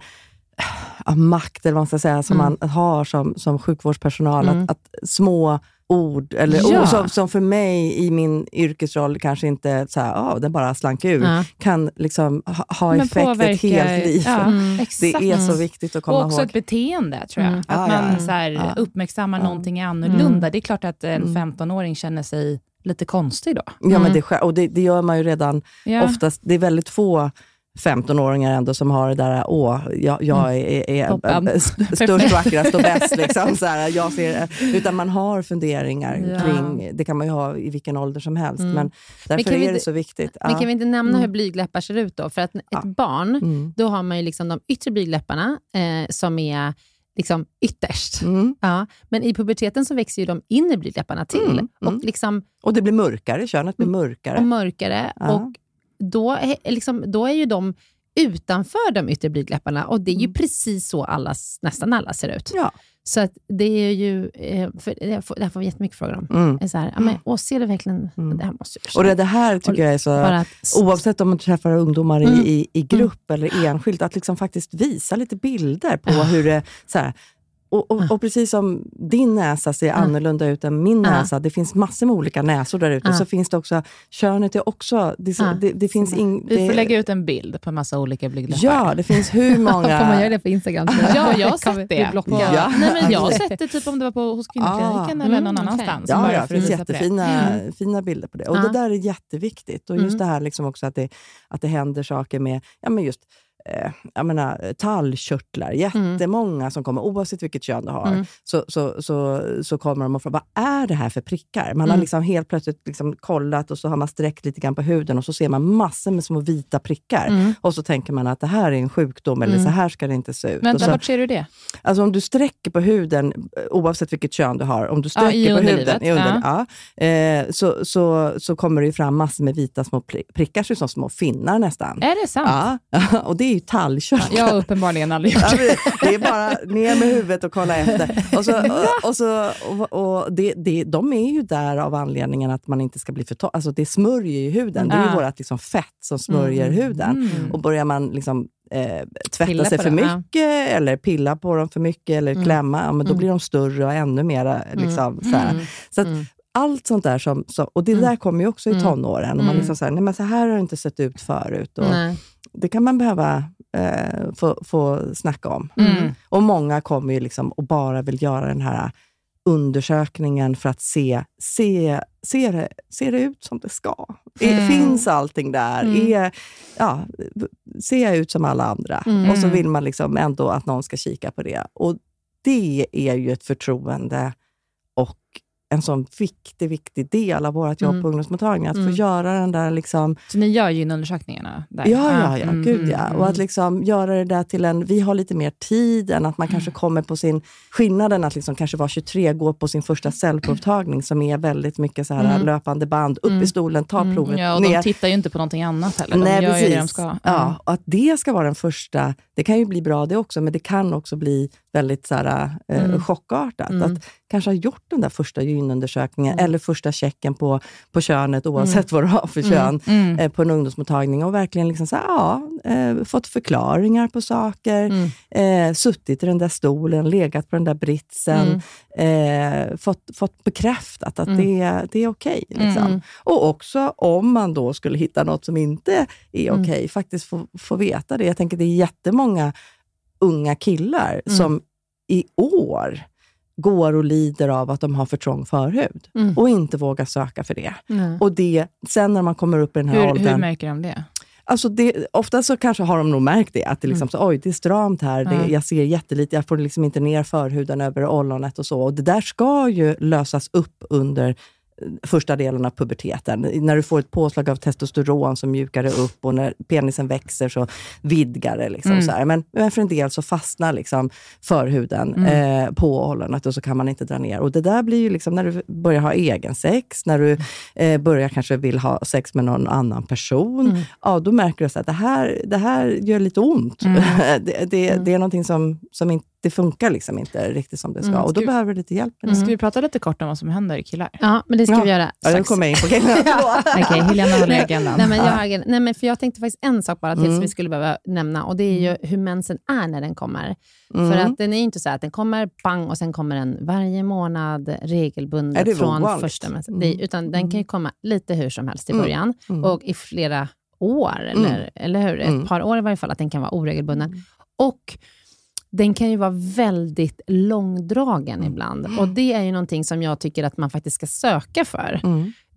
ja, makt eller vad man ska säga, som Mm. man har som, som sjukvårdspersonal. Mm. Att, att små ord, eller Ja. ord som, som för mig i min yrkesroll kanske inte så här, oh, den bara slank ur, Ja. kan liksom ha, ha effekt ett påverkar- helt liv. Ja, Mm. exakt. Det är så viktigt att komma och också ihåg. ett beteende, tror jag. Mm. Att Ja, man. Så här, uppmärksammar Ja. någonting annorlunda. Mm. Det är klart att en Mm. 15-åring känner sig lite konstig då. Ja, men Mm. det, och det, det gör man ju redan oftast. Det är väldigt få 15-åringar ändå som har det där, åh, jag, jag är, är, är <laughs> st- <laughs> störst, vackrast och bäst. Liksom, så här, jag ser, <laughs> utan man har funderingar Ja. kring, det kan man ju ha i vilken ålder som helst, men därför vi är det inte- så viktigt. Men Ja. kan vi inte nämna hur blygdläppar ser ut då? För att ett Ja. barn, Mm. då har man ju liksom de yttre blygdläpparna eh, som är liksom ytterst. Mm. Ja, men i puberteten så växer ju de inre blygdläpparna till Mm, mm. och, liksom, Och det blir mörkare, könet blir mörkare. och mörkare. Ja. Och då, är, liksom, då är ju de utanför de yttre blygdläpparna och det är ju precis så alla, nästan alla ser ut. Ja. Så att det är ju, eh, för det får, det här får vi jättemycket frågor om. Mm. Så här, ja, men, åh, ser du verkligen, det här måste jag Och det, det här tycker jag är så... Att, Oavsett om man träffar ungdomar Mm. i, i, i grupp eller enskilt, att liksom faktiskt visa lite bilder på hur det... Så här, och, och, och precis som din näsa ser annorlunda ut än min Ja. näsa, det finns massor med olika näsor där ute, Ja. så finns det också... Könet är också... Det, Ja. det, det finns in, Vi får det- lägga ut en bild på en massa olika blygdläppar. Ja, det finns hur <laughs> många... Får man göra det på Instagram? Ja, jag har sett det. På, Ja. nej, men jag har <laughs> sett det typ om det var på, hos kvinnokliniken Ah. eller Mm, någon annanstans. Ja, bara ja, för det finns det. jättefina fina bilder på det. Och Ja. det där är jätteviktigt. Och just Mm. det här liksom också att det, att det händer saker med ja, men just, eh, jag menar, tallkörtlar. Jättemånga som kommer, oavsett vilket kön du har, Mm. så, så, så, så kommer de och frågar vad är det här för prickar? Man har Mm. liksom helt plötsligt liksom kollat och så har man sträckt lite grann på huden och så ser man massor med små vita prickar. Mm. Och så tänker man att det här är en sjukdom eller så här ska det inte se ut. Vänta, så, vart ser du det? Alltså om du sträcker på huden, eh, oavsett vilket kön du har, om du Ja, sträcker i på huden, i under, ja. eh, så, så, så kommer det fram massor med vita små pri- prickar, som små finnar nästan. Är det sant? Ja, <laughs> och det är ju tallkörtlar. Jag har uppenbarligen aldrig gjort Ja, det. det är bara ner med huvudet och kolla efter. Och så, <laughs> och så, och, och det, det, de är ju där av anledningen att man inte ska bli för torr. Alltså det smörjer ju huden. Det är ju vårt liksom fett som smörjer huden. Och börjar man liksom, eh, tvätta Pilla sig för dem, ja. mycket eller pilla på dem för mycket eller klämma, ja, men då blir de större och ännu mera. Liksom, så här. Så att, Allt sånt där, som, så, och det där kommer ju också i tonåren. Och man liksom så, här, nej, men så här har det inte sett ut förut. Och Nej. det kan man behöva eh, få, få snacka om. Mm. Och många kommer ju liksom och bara vill göra den här undersökningen för att se, se, ser, det, ser det ut som det ska? Är, finns allting där? Är, ja, ser jag ut som alla andra? Och så vill man liksom ändå att någon ska kika på det. Och det är ju ett förtroende och en sån viktig, viktig del av vårt jobb på ungdomsmottagningen. Att få göra den där liksom, Så ni gör gynundersökningarna där? Ja, ja, ja. Mm, Gud mm, ja. mm. Och att liksom göra det där till en... Vi har lite mer tid än att man kanske kommer på sin... Skillnaden att liksom kanske vara 23, gå på sin första cellprovtagning som är väldigt mycket så här löpande band, upp i stolen, ta provet, Ja, och ner. de tittar ju inte på någonting annat heller. De Nej, gör precis. ju det de ska. Ja, och att det ska vara den första, det kan ju bli bra det också, men det kan också bli väldigt så här, eh, Mm. chockartat. Att kanske ha gjort den där första gynundersökningen Mm. eller första checken på, på könet, oavsett vad du har för kön, Mm. eh, på en ungdomsmottagning och verkligen liksom så här, ja, eh, fått förklaringar på saker, Mm. eh, suttit i den där stolen, legat på den där britsen, Mm. eh, fått, fått bekräftat att det, det är okej. liksom. Och också om man då skulle hitta något som inte är Mm. okej, faktiskt få, få veta det. Jag tänker det är jättemånga unga killar Mm. som i år går och lider av att de har för trång förhud och inte vågar söka för det. Och det, sen när man kommer upp i den här Hur, åldern... hur märker de det? Alltså det, ofta så kanske har de nog märkt det, att det, liksom så, Oj, det är stramt här, det, jag ser jättelite, jag får liksom inte ner förhuden över ollonet och så. Och det där ska ju lösas upp under första delen av puberteten. När du får ett påslag av testosteron som mjukar det upp och när penisen växer så vidgar det. Liksom så här. Men, men för en del så fastnar liksom förhuden eh, på ollonet och så kan man inte dra ner. Och det där blir ju liksom när du börjar ha egen sex, när du eh, börjar kanske vill ha sex med någon annan person, ja, då märker du att det här, det här gör lite ont. <laughs> det, det, det är någonting som, som inte det funkar liksom inte riktigt som det ska. Och då vi- behöver du lite hjälp med det. Ska vi prata lite kort om vad som händer killar? Ja, men det ska Ja. vi göra Ja, nu kommer jag in på <laughs> killarna. <laughs> Okej, Helena håller i agendan. Nej, men jag, har nej, men för jag tänkte faktiskt en sak bara till Mm. som vi skulle behöva nämna och det är ju hur mensen är när den kommer. För att den är ju inte så att den kommer bang och sen kommer den varje månad regelbundet Är det från ovanligt? första mensen. Det, utan den kan ju komma lite hur som helst i början och i flera år, eller, eller hur? Ett par år i varje fall, att den kan vara oregelbunden. Och den kan ju vara väldigt långdragen ibland. Och Det är ju någonting som jag tycker att man faktiskt ska söka för.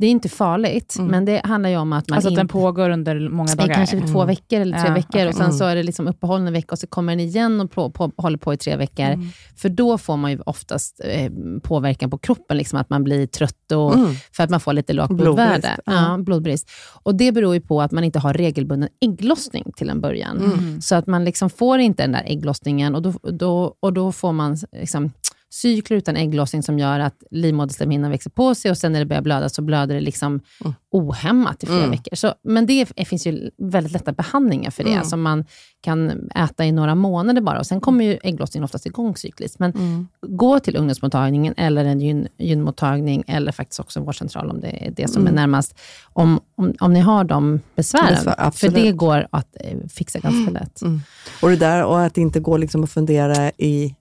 Det är inte farligt, men det handlar ju om att man Alltså att den pågår under många Det är dagar? kanske två veckor eller tre Ja, veckor okej. och sen så är det liksom uppehåll en vecka och så kommer den igen och på, på, håller på i tre veckor. För då får man ju oftast eh, påverkan på kroppen, liksom att man blir trött och för att man får lite lågt blodvärde. Blodbrist, Ja, blodbrist. Och det beror ju på att man inte har regelbunden ägglossning till en början. Så att man liksom får inte den där ägglossningen och då, då, och då får man liksom cykler utan ägglossning som gör att livmoderslemhinnan växer på sig och sen när det börjar blöda så blöder det liksom ohämmat i flera veckor. Så, men det finns ju väldigt lätta behandlingar för det, som man kan äta i några månader bara. Och Sen kommer ju ägglossningen oftast igång cykliskt. Men gå till ungdomsmottagningen eller en gyn, gynmottagning eller faktiskt också en vårdcentral om det är det som är närmast. Om, om, om ni har de besvären. Besvär, för det går att eh, fixa ganska lätt. Och det där och att inte gå liksom och fundera i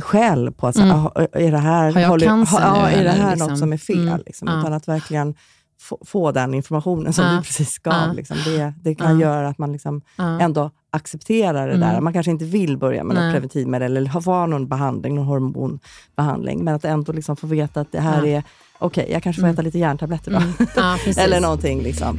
själv på att så, Mm. ah, är det här, Har jag håller- cancer ha, ja, nu, är det här liksom? något som är fel? Mm. Liksom, Ja. Utan att verkligen få, få den informationen som Ja. du precis gav. Ja. Liksom. Det, det kan Ja. göra att man liksom Ja. ändå accepterar det där. Man kanske inte vill börja med något preventivmedel eller ha någon behandling, någon hormonbehandling, men att ändå liksom få veta att det här Ja. är, okej, jag kanske får äta lite järntabletter då. Ja, <laughs> precis. eller någonting. Liksom.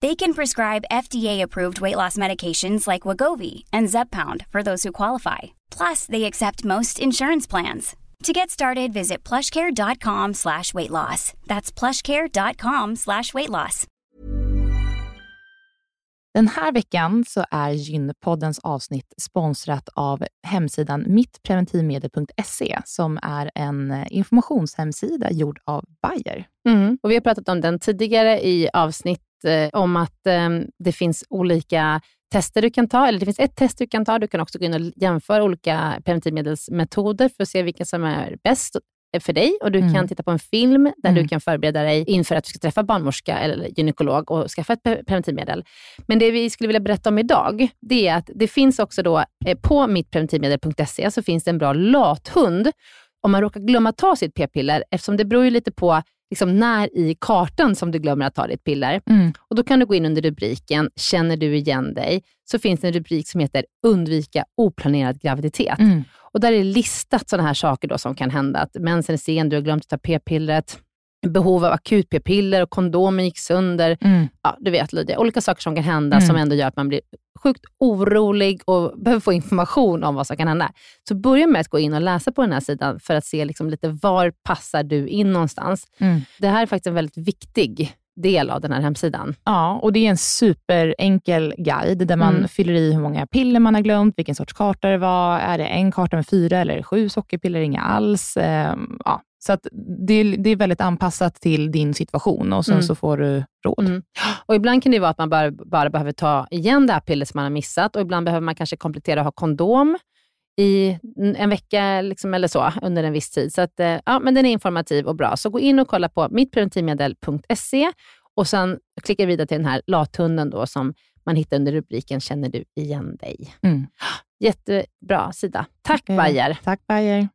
They can prescribe FDA-approved weight loss medications like Wagovi and Zepbound for those who qualify. Plus, they accept most insurance plans. To get started, visit plushcare.com slash weight loss. That's plushcare.com slash weight loss. Den här veckan så är Gynpoddens avsnitt sponsrat av hemsidan mittpreventivmedel.se som är en informationshemsida gjord av Bayer. Mm. Och vi har pratat om den tidigare i avsnitt om att eh, det finns olika tester du kan ta, eller det finns ett test du kan ta. Du kan också gå in och jämföra olika preventivmedelsmetoder för att se vilken som är bäst för dig och du Mm. kan titta på en film där Mm. du kan förbereda dig inför att du ska träffa barnmorska eller gynekolog och skaffa ett pre- preventivmedel. Men det vi skulle vilja berätta om idag, det är att det finns också då eh, på mittpreventivmedel.se så finns det en bra lathund om man råkar glömma ta sitt p-piller, eftersom det beror ju lite på liksom när i kartan som du glömmer att ta ditt piller. Mm. Och Då kan du gå in under rubriken “Känner du igen dig?” så finns det en rubrik som heter “Undvika oplanerad graviditet”. Mm. Och Där är listat sådana här saker då som kan hända. Att mensen är sen, du har glömt att ta p-pillret, behov av akut p-piller och kondomen gick sönder. Mm. Ja, du vet Lydia, olika saker som kan hända Mm. som ändå gör att man blir sjukt orolig och behöver få information om vad som kan hända. Så börja med att gå in och läsa på den här sidan för att se liksom lite var passar du in någonstans. Mm. Det här är faktiskt en väldigt viktig del av den här hemsidan. Ja, och det är en superenkel guide där man Mm. fyller i hur många piller man har glömt, vilken sorts karta det var. Är det en karta med fyra eller sju sockerpiller? Inga alls. Ehm, ja. Så att det, är- det är väldigt anpassat till din situation och sen Mm. så får du råd. Mm. Och Ibland kan det vara att man bara, bara behöver ta igen det här pillret som man har missat och ibland behöver man kanske komplettera och ha kondom i en vecka liksom, eller så under en viss tid. Så att, eh, ja, men den är informativ och bra. Så gå in och kolla på mittpreventivmedel.se och sen klicka vidare till den här lathunden då, som man hittar under rubriken Känner du igen dig? Mm. Jättebra sida. Tack Eh, Bayer. Tack Bayer.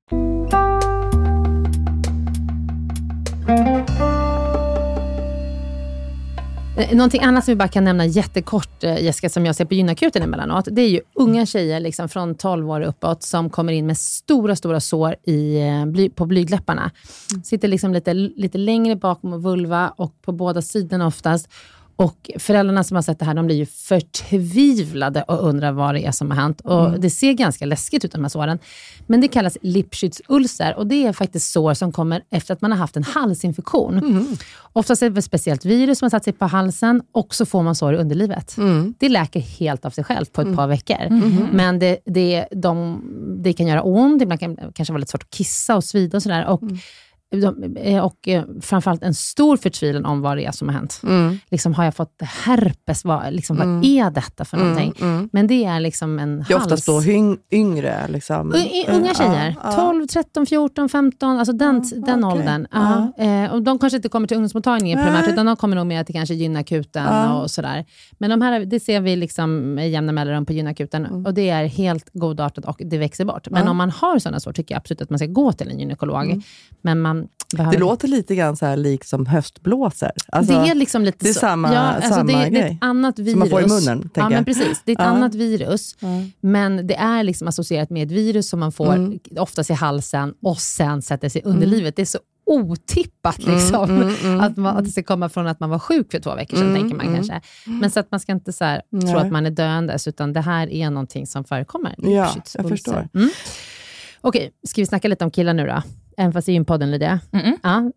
Någonting annat som vi bara kan nämna jättekort, eh, Jessica, som jag ser på gynakuten emellanåt, det är ju unga tjejer liksom från 12 år uppåt som kommer in med stora, stora sår i, eh, på blygdläpparna. Sitter liksom lite, lite längre bakom vulva och på båda sidorna oftast. Och föräldrarna som har sett det här, de blir ju förtvivlade och undrar vad det är som har hänt. Och Mm. Det ser ganska läskigt ut, de här såren. Men det kallas lipskyddsulcer och det är faktiskt sår som kommer efter att man har haft en halsinfektion. Mm. Oftast är det ett speciellt virus som har satt sig på halsen och så får man sår i underlivet. Mm. Det läker helt av sig själv på ett par veckor. Men det, det, de, det kan göra ont, ibland kan det kanske vara lite svårt att kissa och svida och sådär. Och, och eh, framförallt en stor förtvivlan om vad det är som har hänt. Mm. Liksom, har jag fått herpes? Vad, liksom, vad är detta för någonting? Men det är liksom en Det är hals... oftast då yngre. Liksom. I- Unga Ja, tjejer, ja. 12, 13, 14, 15, alltså den, den okej. åldern. Ja. Eh, och de kanske inte kommer till ungdomsmottagningen Nej. primärt, utan de kommer nog med till kanske gynakuten Ja. och sådär. Men de här, det ser vi liksom med jämna mellanrum på gynakuten Mm. och det är helt godartat och det växer bort. Men om man har sådana sår tycker jag absolut att man ska gå till en gynekolog. Men man Mm. Det låter lite grann så här likt som höstblåsor. Alltså, det är liksom lite det är så. samma- ja, alltså samma det, är- det är grej. ett annat virus. Som man får i munnen, tänker Ja, men precis. Det är ett Ja. annat virus, men det är liksom associerat med ett virus som man får Mm. oftast i halsen och sen sätter sig i underlivet. Det är så otippat liksom, Att, man, att det ska komma från att man var sjuk för två veckor sedan, tänker man kanske. Men så att man ska inte så här, tro att man är döendes, utan det här är någonting som förekommer. Ja, jag förstår. Mm. Okej, ska vi snacka lite om killar nu då? Även fast det är en podden Lydia. Ja.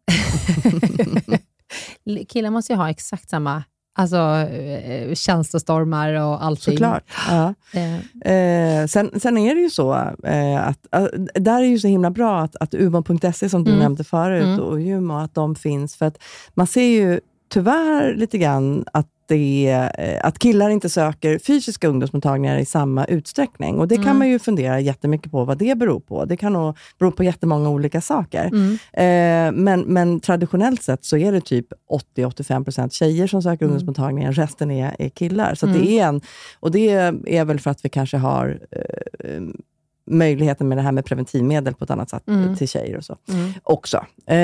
<laughs> killar måste ju ha exakt samma alltså, eh, känslostormar och allting. Såklart. Ja. Eh, Eh, sen, sen är det ju så eh, att, att där är ju så himla bra att, att umon.se som du Mm. nämnde förut Mm. och Jumo, att de finns. För att man ser ju tyvärr lite grann att det, är, eh, att killar inte söker fysiska ungdomsmottagningar i samma utsträckning. Och Det kan Mm. man ju fundera jättemycket på vad det beror på. Det kan nog bero på jättemånga olika saker. mm. Eh, men, men traditionellt sett så är det typ 80-85% tjejer som söker ungdomsmottagningen, resten är, är killar. Så det är en, och det är väl för att vi kanske har eh, möjligheten med det här med preventivmedel på ett annat sätt Mm. till tjejer och så Mm. också. Eh,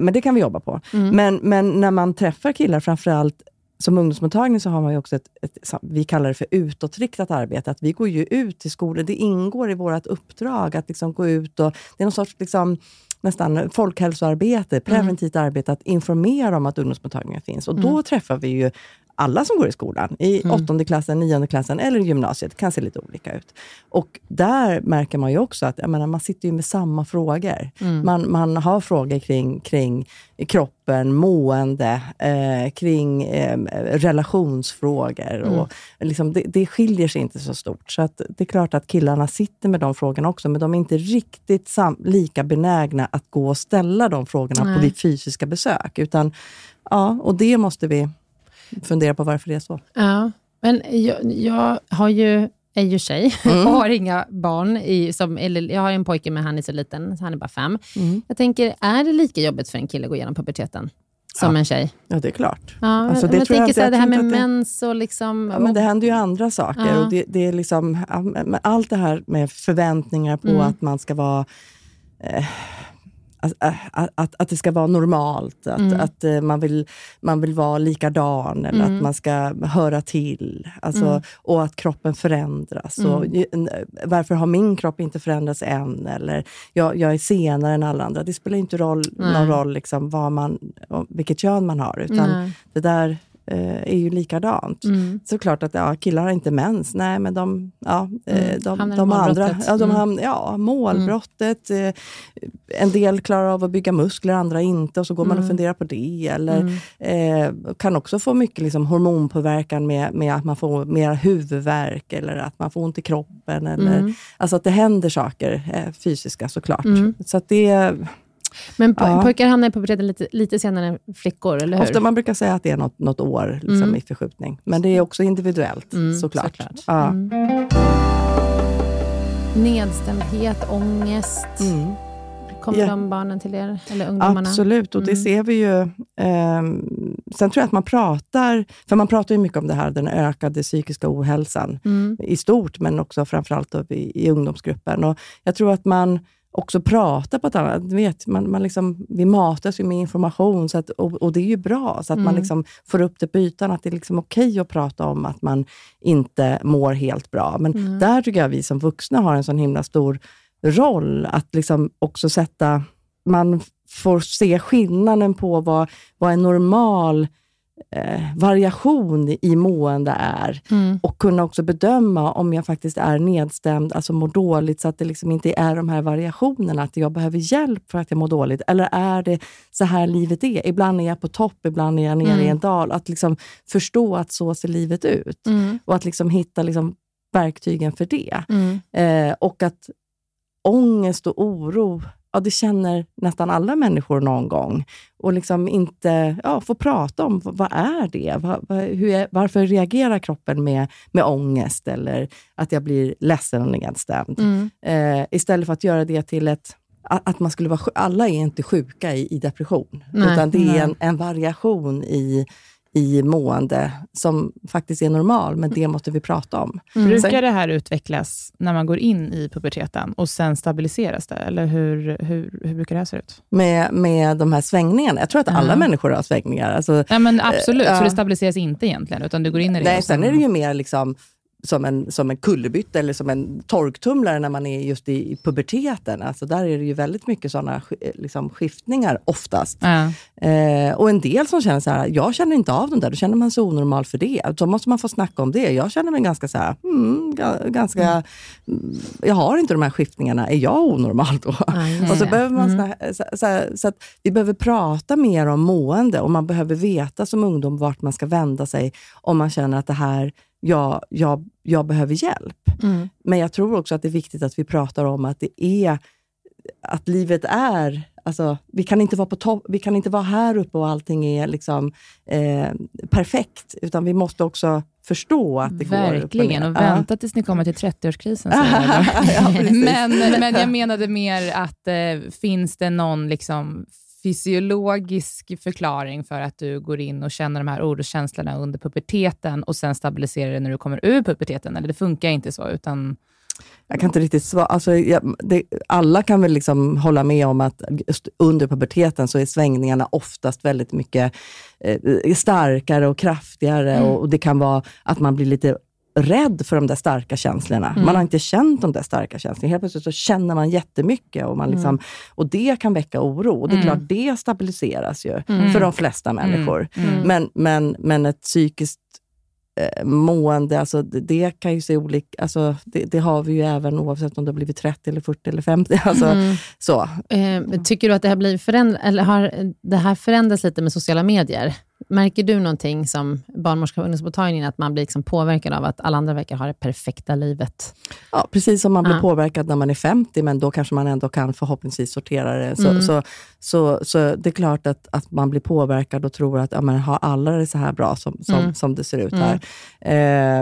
men det kan vi jobba på. Mm. Men, men när man träffar killar, framförallt som ungdomsmottagning, så har man ju också ett, ett, vi kallar det för utåtriktat arbete. Att vi går ju ut till skolor. Det ingår i vårt uppdrag att liksom gå ut och... Det är någon sorts liksom, nästan folkhälsoarbete, preventivt arbete, att informera om att ungdomsmottagningar finns. Och då träffar vi ju alla som går i skolan, i åttonde klassen, nionde klassen eller gymnasiet. Kan se lite olika ut. Och där märker man ju också att menar, man sitter ju med samma frågor. Man, man har frågor kring, kring kroppen, mående, eh, kring eh, relationsfrågor. Och liksom det, det skiljer sig inte så stort. Så att det är klart att killarna sitter med de frågorna också, men de är inte riktigt sam- lika benägna att gå och ställa de frågorna Nej. på vid fysiska besök. Utan, ja, och det måste vi fundera på varför det är så. Ja, men jag, jag har ju, är ju tjej <laughs> Mm. och har inga barn. I, som, eller, jag har en pojke, men han är så liten, så han är bara fem. Mm. Jag tänker, är det lika jobbigt för en kille att gå igenom puberteten som Ja. en tjej? Ja, det är klart. Ja, Alltså, men det jag tror jag tänker inte- så här, jag det här med det- mens och liksom... Ja, men det händer ju andra saker. Ja. Och det, det är liksom, allt det här med förväntningar på Mm. att man ska vara... Eh, att, att, att, att det ska vara normalt, att, Mm. att eh, man, vill, man vill vara likadan eller Mm. att man ska höra till. Alltså, Mm. Och att kroppen förändras. Och, ju- n- varför har min kropp inte förändrats än? Eller jag, jag är senare än alla andra. Det spelar inte roll, Nej. någon roll liksom, vad man, vilket kön man har. Utan Nej. det där eh, är ju likadant. Mm. Såklart att ja, killar har inte mens. Nej, men de, ja, eh, Mm. de, i de andra... Ja, de Mm. ja, målbrottet. Eh, en del klarar av att bygga muskler, andra inte. Och så går man och Mm. funderar på det. Eller Mm. eh, kan också få mycket liksom, hormonpåverkan med, med att man får mer huvudvärk eller att man får ont i kroppen. Eller, Mm. Alltså att det händer saker eh, fysiska såklart. Mm. Så att det Men po- Ja. pojkar hamnar i puberteten lite, lite senare än flickor, eller hur? Ofta man brukar säga att det är något, något år liksom, Mm. i förskjutning. Men det är också individuellt Mm, såklart. såklart. Ja. Mm. Nedstämdhet, ångest. Mm. Kommer Ja. de barnen till er? Eller ungdomarna? Absolut, och det Mm. ser vi ju. ehm, sen tror jag att man pratar, för man pratar ju mycket om det här, den ökade psykiska ohälsan Mm. i stort, men också framförallt i, i ungdomsgruppen. Och jag tror att man också pratar på ett annat vet, man, man liksom, Vi matas ju med information, så att, och, och det är ju bra, så att man Mm. liksom får upp det på ytan, att det är liksom okej att prata om att man inte mår helt bra. Men Mm. där tycker jag vi som vuxna har en sån himla stor roll att liksom också sätta... Man får se skillnaden på vad, vad en normal eh, variation i mående är. Mm. Och kunna också bedöma om jag faktiskt är nedstämd, alltså mår dåligt, så att det liksom inte är de här variationerna, att jag behöver hjälp för att jag mår dåligt. Eller är det så här livet är? Ibland är jag på topp, ibland är jag nere Mm. i en dal. Att liksom förstå att så ser livet ut. Mm. Och att liksom hitta liksom verktygen för det. Mm. Eh, och att ångest och oro, ja, det känner nästan alla människor någon gång. Och liksom inte ja, få prata om vad, är det? Vad, hur är, varför reagerar kroppen med, med ångest eller att jag blir ledsen och nedstämd? Mm. Eh, istället för att göra det till ett att man skulle vara, alla är inte sjuka i, i depression, Nej, utan det är en, en variation i, i mående som faktiskt är normal, men det måste vi prata om. Mm. Brukar det här utvecklas när man går in i puberteten och sen stabiliseras det? Eller hur, hur, hur brukar det här se ut? med, med de här svängningarna. Jag tror att alla Ja. människor har svängningar. Alltså, Nej, men absolut, Eh, så ja. det stabiliseras inte egentligen, utan du går in i det nej, sen är det ju mer liksom som en, som en kullerbytta eller som en torktumlare när man är just i, i puberteten. Alltså där är det ju väldigt mycket sådana liksom, skiftningar oftast. Ja. Eh, och en del som känner så här, jag känner inte av dem där, då känner man sig onormal för det. Då måste man få snacka om det. Jag känner mig ganska så här, mm, ga- ganska, mm, jag har inte de här skiftningarna, är jag onormal då? <laughs> och så behöver man sna- så, så, här, så att vi behöver prata mer om mående och man behöver veta som ungdom vart man ska vända sig om man känner att det här, jag, jag, jag behöver hjälp. Mm. Men jag tror också att det är viktigt att vi pratar om att det är att livet är, alltså, vi kan inte vara på topp, vi kan inte vara här uppe och allting är liksom eh, perfekt, utan vi måste också förstå att det går upp Verkligen, och och vänta tills ni kommer till 30-årskrisen. säger jag då. <laughs> Ja, men, men jag menade mer att eh, finns det någon liksom, fysiologisk förklaring för att du går in och känner de här oroskänslorna under puberteten och sen stabiliserar det när du kommer ur puberteten? Eller det funkar inte så, utan... Jag kan inte riktigt svara. Alltså, jag, det, alla kan väl liksom hålla med om att under puberteten så är svängningarna oftast väldigt mycket eh, starkare och kraftigare. Mm. Och, och Det kan vara att man blir lite rädd för de där starka känslorna. Mm. Man har inte känt de där starka känslorna. Helt plötsligt så känner man jättemycket och, man liksom, och det kan väcka oro. Och det är Mm. klart, det stabiliseras ju Mm. för de flesta människor. Mm. Men, men, men ett psykiskt eh, mående, alltså det, det kan ju se olika... Alltså det, det har vi ju även oavsett om det har blivit 30, eller 40 eller 50. <laughs> Alltså, Mm. så. Eh, tycker du att det här, blir föränd- eller har det här förändrats lite med sociala medier? Märker du någonting som barnmorska på ungdomsmottagningen, att man blir liksom påverkad av att alla andra verkar ha det perfekta livet? Ja, precis som man blir Ja. påverkad när man är 50, men då kanske man ändå kan förhoppningsvis sortera det. Så, Mm. så, så, så det är klart att, att man blir påverkad och tror att ja, men har alla det så här bra som, som, Mm. som det ser ut Mm. här?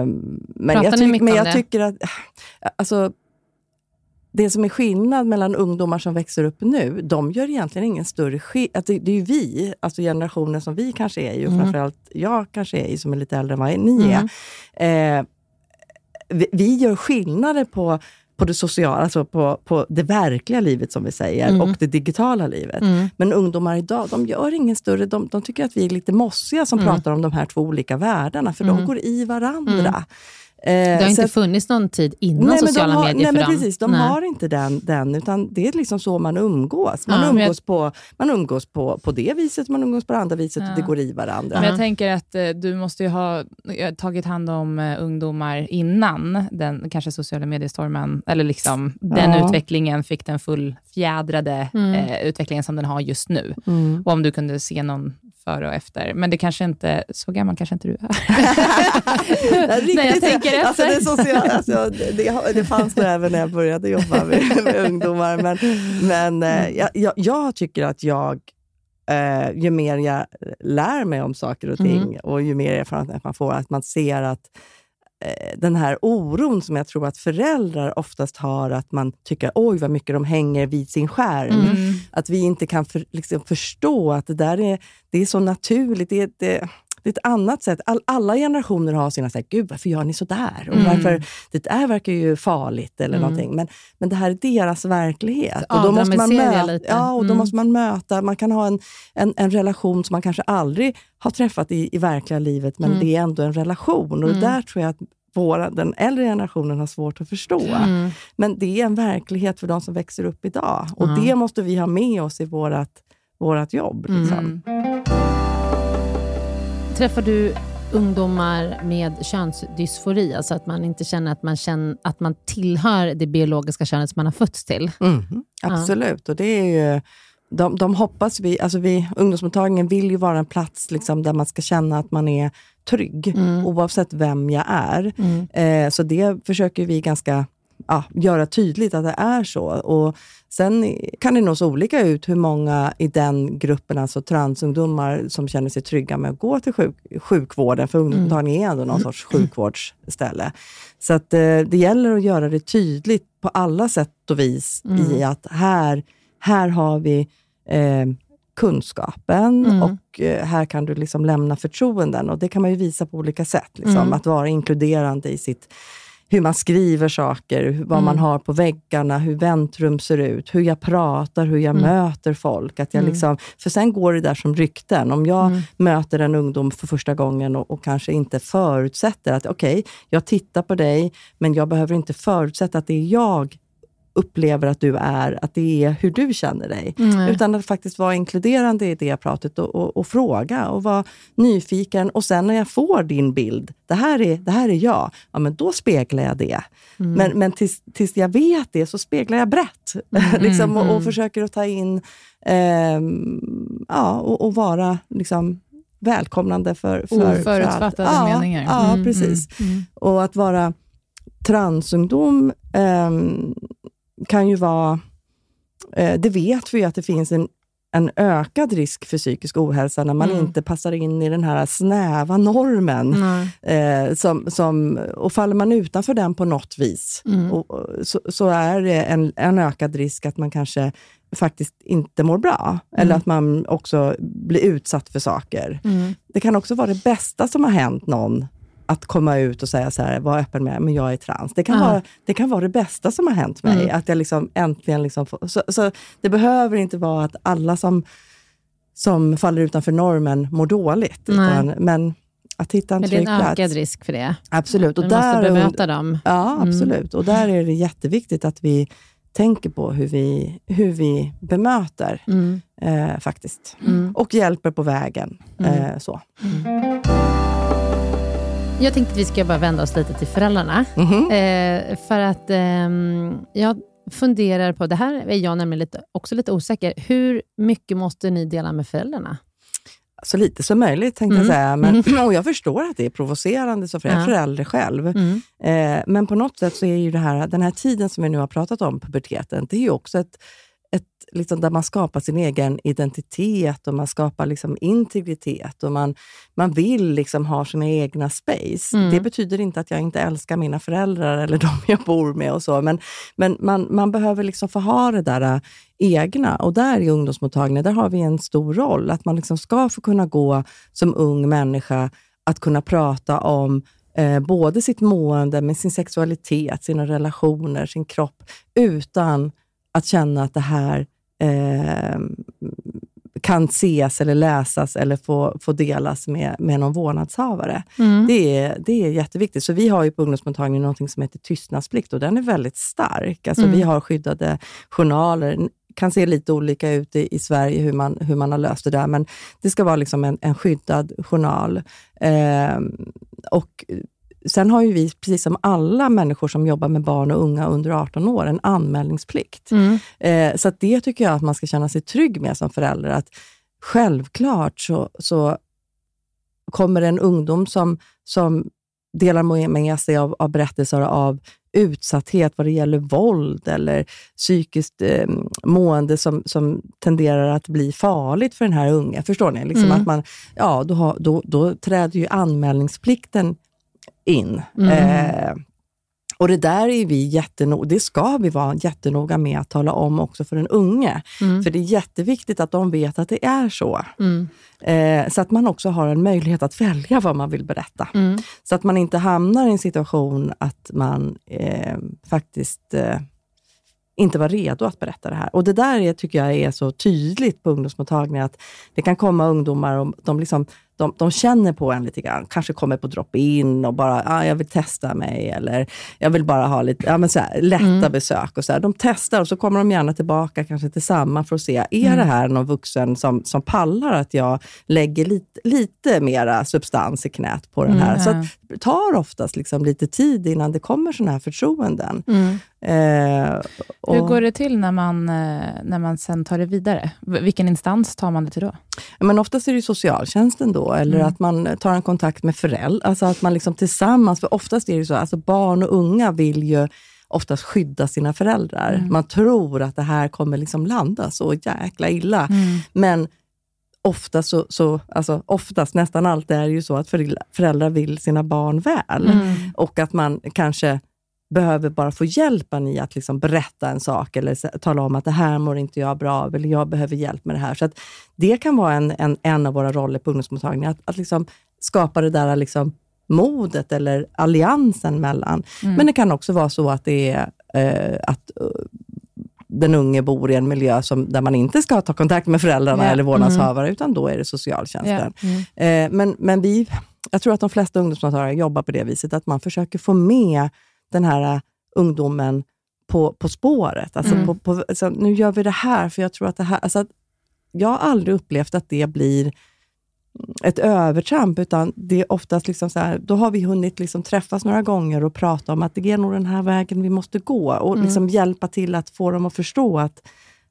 Eh, men Pratar jag, tyck- men jag tycker att alltså, det som är skillnad mellan ungdomar som växer upp nu, de gör egentligen ingen större skillnad. Det, det är ju vi, alltså generationen som vi kanske är i, och Mm. framförallt jag kanske är i, som är lite äldre än vad ni är. Eh, vi, vi gör skillnader på, på det sociala, alltså på, på det verkliga livet som vi säger, Mm. och det digitala livet. Mm. Men ungdomar idag, de gör ingen större, de, de tycker att vi är lite mossiga som Mm. pratar om de här två olika världarna, för Mm. de går i varandra. Eh, Det har inte att- funnits någon tid innan Nej, sociala har, medier nej, för men dem. precis, de Nej. har inte den, den, utan det är liksom så man umgås. Man Ja, umgås, på, man umgås på, på det viset, man umgås på det andra viset Ja. och det går i varandra. Men jag tänker att eh, du måste ju ha eh, tagit hand om eh, ungdomar innan den kanske sociala mediestormen, eller liksom den Ja. utvecklingen fick den fullfjädrade Mm. eh, utvecklingen som den har just nu. Mm. Och om du kunde se någon före och efter. Men det kanske inte, så gammal kanske inte du är. <laughs> Nej, jag tänker alltså, efter. det, social, alltså, det, det, fanns nog även när jag började jobba med, <laughs> med ungdomar. Men, men eh, Mm. jag, jag, jag tycker att jag, eh, ju mer jag lär mig om saker och ting Mm. och ju mer erfarenhet man får, att man ser att den här oron som jag tror att föräldrar oftast har, att man tycker oj vad mycket de hänger vid sin skärm. Mm. Att vi inte kan för, liksom förstå att det där är, det är så naturligt. Det det, det är ett annat sätt. All, alla generationer har sina, så här, gud varför gör ni så där? Och Mm. varför, det där verkar ju farligt eller Mm. någonting. Men, men det här är deras verklighet. Så Och då måste man möta, ja, och då Mm. måste man möta, man kan ha en, en, en relation som man kanske aldrig har träffat i, i verkliga livet, men Mm. det är ändå en relation. Och Mm. det där tror jag att våra, den äldre generationen har svårt att förstå. Mm. Men det är en verklighet för de som växer upp idag. Och Ja. det måste vi ha med oss i vårt vårat jobb. Liksom. Mm. Träffar du ungdomar med könsdysfori, alltså att man inte känner att man, känner, att man tillhör det biologiska könet som man har fötts till? Mm, absolut, och det är ju de, de hoppas vi, alltså vi, ungdomsmottagningen vill ju vara en plats liksom, där man ska känna att man är trygg, Mm. oavsett vem jag är. Mm. Eh, så det försöker vi ganska ja, göra tydligt att det är så. Och sen kan det nog se olika ut hur många i den gruppen, alltså transungdomar, som känner sig trygga med att gå till sjuk, sjukvården, för ungdomsmottagningen är ändå någon sorts sjukvårdsställe. Så att, eh, det gäller att göra det tydligt på alla sätt och vis i att här, här har vi eh, kunskapen Mm. och eh, här kan du liksom lämna förtroenden. Och Det kan man ju visa på olika sätt. Liksom. Mm. Att vara inkluderande i sitt hur man skriver saker, vad man Mm. har på väggarna, hur väntrum ser ut, hur jag pratar, hur jag Mm. möter folk. Att jag Mm. liksom, för sen går det där som rykten. Om jag Mm. möter en ungdom för första gången och, och kanske inte förutsätter att okej, jag tittar på dig, men jag behöver inte förutsätta att det är jag upplever att du är, att det är hur du känner dig. Mm. Utan att faktiskt vara inkluderande i det pratet och, och, och fråga och vara nyfiken. Och sen när jag får din bild, det här är, det här är jag, ja, men då speglar jag det. Mm. Men, men tills, tills jag vet det så speglar jag brett. <laughs> liksom, och, och försöker att ta in ehm, ja, och, vara liksom, välkomnande för, för, för Oförutfattade allt. ja, meningar. Ja, Mm, precis. Mm. Och att vara transungdom ehm, kan ju vara... Eh, det vet vi ju att det finns en, en ökad risk för psykisk ohälsa när man Mm. inte passar in i den här snäva normen. Nej. Eh, som, som, och faller man utanför den på något vis, Mm. och, och, så, så är det en, en ökad risk att man kanske faktiskt inte mår bra. Eller att man också blir utsatt för saker. Mm. Det kan också vara det bästa som har hänt någon, att komma ut och säga så här, var öppen med, men jag är trans. Det kan, Ja. vara, det kan vara det bästa som har hänt mig. Mm. Att jag liksom äntligen liksom får, så, så det behöver inte vara att alla som, som faller utanför normen mår dåligt. Utan, men att hitta en Men det är trygg en plats. ökad risk för det. Absolut. Och Vi måste bemöta dem. Ja, Mm. absolut. Och där är det jätteviktigt att vi tänker på hur vi, hur vi bemöter Mm. eh, faktiskt. Mm. Och hjälper på vägen. Mm. Eh, så. Jag tänkte att vi ska bara vända oss lite till föräldrarna. Mhm. Eh, för att ehm, jag funderar på, det här är jag nämligen lite, också lite osäker, hur mycket måste ni dela med föräldrarna? Så lite som möjligt, tänkte Mm. jag säga. Men, <clears throat> och jag förstår att det är provocerande som förälder, Ja. förälder själv. Mm. Eh, men på något sätt så är ju det här, den här tiden som vi nu har pratat om, puberteten, det är ju också ett liksom där man skapar sin egen identitet och man skapar liksom integritet och man, man vill liksom ha sina egna space. Mm. Det betyder inte att jag inte älskar mina föräldrar eller <laughs> de jag bor med och så, men, men man, man behöver liksom få ha det där äh, egna. Och där i ungdomsmottagningen, där har vi en stor roll. Att man liksom ska få kunna gå som ung människa, att kunna prata om eh, både sitt mående, med sin sexualitet, sina relationer, sin kropp, utan att känna att det här eh, kan ses eller läsas eller få, få delas med, med någon vårdnadshavare. Mm. Det, är, det är jätteviktigt. Så vi har ju på ungdomsmottagningen något som heter tystnadsplikt och den är väldigt stark. Alltså Mm. Vi har skyddade journaler. Det kan se lite olika ut i, i Sverige hur man, hur man har löst det där, men det ska vara liksom en, en skyddad journal. Ehm, och Sen har ju vi, precis som alla människor som jobbar med barn och unga under 18 år, en anmälningsplikt. Mm. Eh, så det tycker jag att man ska känna sig trygg med som förälder. Att självklart så, så kommer en ungdom som, som delar med- med sig av, av berättelser av utsatthet vad det gäller våld eller psykiskt eh, mående som, som tenderar att bli farligt för den här unga. Förstår ni? Liksom Mm. att man, ja, då, har, då, då träder ju anmälningsplikten in. Mm. Eh, och det där är vi jättenoga, det ska vi vara jättenoga med att tala om också för den unge. Mm. För det är jätteviktigt att de vet att det är så. Mm. Eh, så att man också har en möjlighet att välja vad man vill berätta. Mm. Så att man inte hamnar i en situation att man eh, faktiskt eh, inte var redo att berätta det här. Och Det där är, tycker jag är så tydligt på ungdomsmottagningar, att det kan komma ungdomar och de, liksom, de, de känner på en lite grann. Kanske kommer på drop-in och bara, ah, jag vill testa mig eller jag vill bara ha lite ja, men så här, lätta mm. besök. Och så här. De testar och så kommer de gärna tillbaka kanske till samma för att se, är mm. det här någon vuxen som, som pallar att jag lägger lite, lite mera substans i knät på den här? Mm. Så det tar oftast liksom lite tid innan det kommer sådana här förtroenden. Mm. Eh, och, Hur går det till när man, eh, när man sen tar det vidare? Vilken instans tar man det till då? Men oftast är det socialtjänsten då, eller mm. att man tar en kontakt med föräldrar. Alltså att man liksom tillsammans, för oftast är det så, alltså barn och unga vill ju oftast skydda sina föräldrar. Mm. Man tror att det här kommer liksom landa så jäkla illa. Mm. Men oftast, så, så, alltså oftast, nästan alltid är det ju så att föräldrar vill sina barn väl. Mm. Och att man kanske behöver bara få hjälp i att liksom berätta en sak eller tala om att det här mår inte jag bra av eller jag behöver hjälp med det här. Så Det kan vara en, en, en av våra roller på ungdomsmottagningen, att, att liksom skapa det där liksom modet eller alliansen mellan. Mm. Men det kan också vara så att det är eh, att uh, den unge bor i en miljö som, där man inte ska ta kontakt med föräldrarna yeah. eller vårdnadshavare, mm. utan då är det socialtjänsten. Yeah. Mm. Eh, men, men vi, jag tror att de flesta ungdomsmottagare jobbar på det viset, att man försöker få med den här äh, ungdomen på, på spåret. Alltså mm. på, på, alltså, nu gör vi det här, för jag tror att det här... Alltså, jag har aldrig upplevt att det blir ett övertramp, utan det är oftast liksom så här, då har vi hunnit liksom träffas några gånger och prata om att det är nog den här vägen vi måste gå och mm. liksom hjälpa till att få dem att förstå att,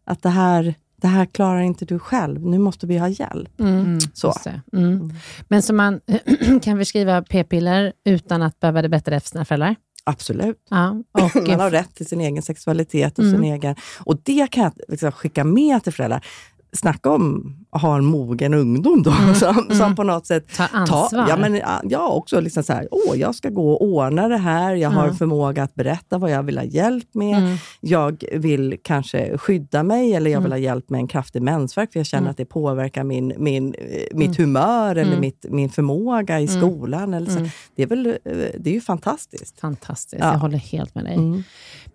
att det, här, det här klarar inte du själv, nu måste vi ha hjälp. Mm. mm. Så. Mm. Men så man <clears throat> kan förskriva p-piller utan att behöva det det för sina föräldrar? Absolut. Ja, <laughs> och man har rätt till sin egen sexualitet och mm. sin egen... Och det kan jag liksom skicka med till föräldrar snacka om att ha en mogen ungdom då, mm. som, som mm. på något sätt... Ta ansvar. Ta, ja, men, ja, också liksom så här, åh, jag ska gå och ordna det här, jag har förmåga att berätta vad jag vill ha hjälp med. Mm. Jag vill kanske skydda mig, eller jag vill mm. ha hjälp med en kraftig mensvärk, för jag känner mm. att det påverkar min, min, mitt humör eller mitt, min förmåga i skolan. Eller så. Det, är väl, eh, det är ju fantastiskt. Fantastiskt, ja. jag håller helt med dig.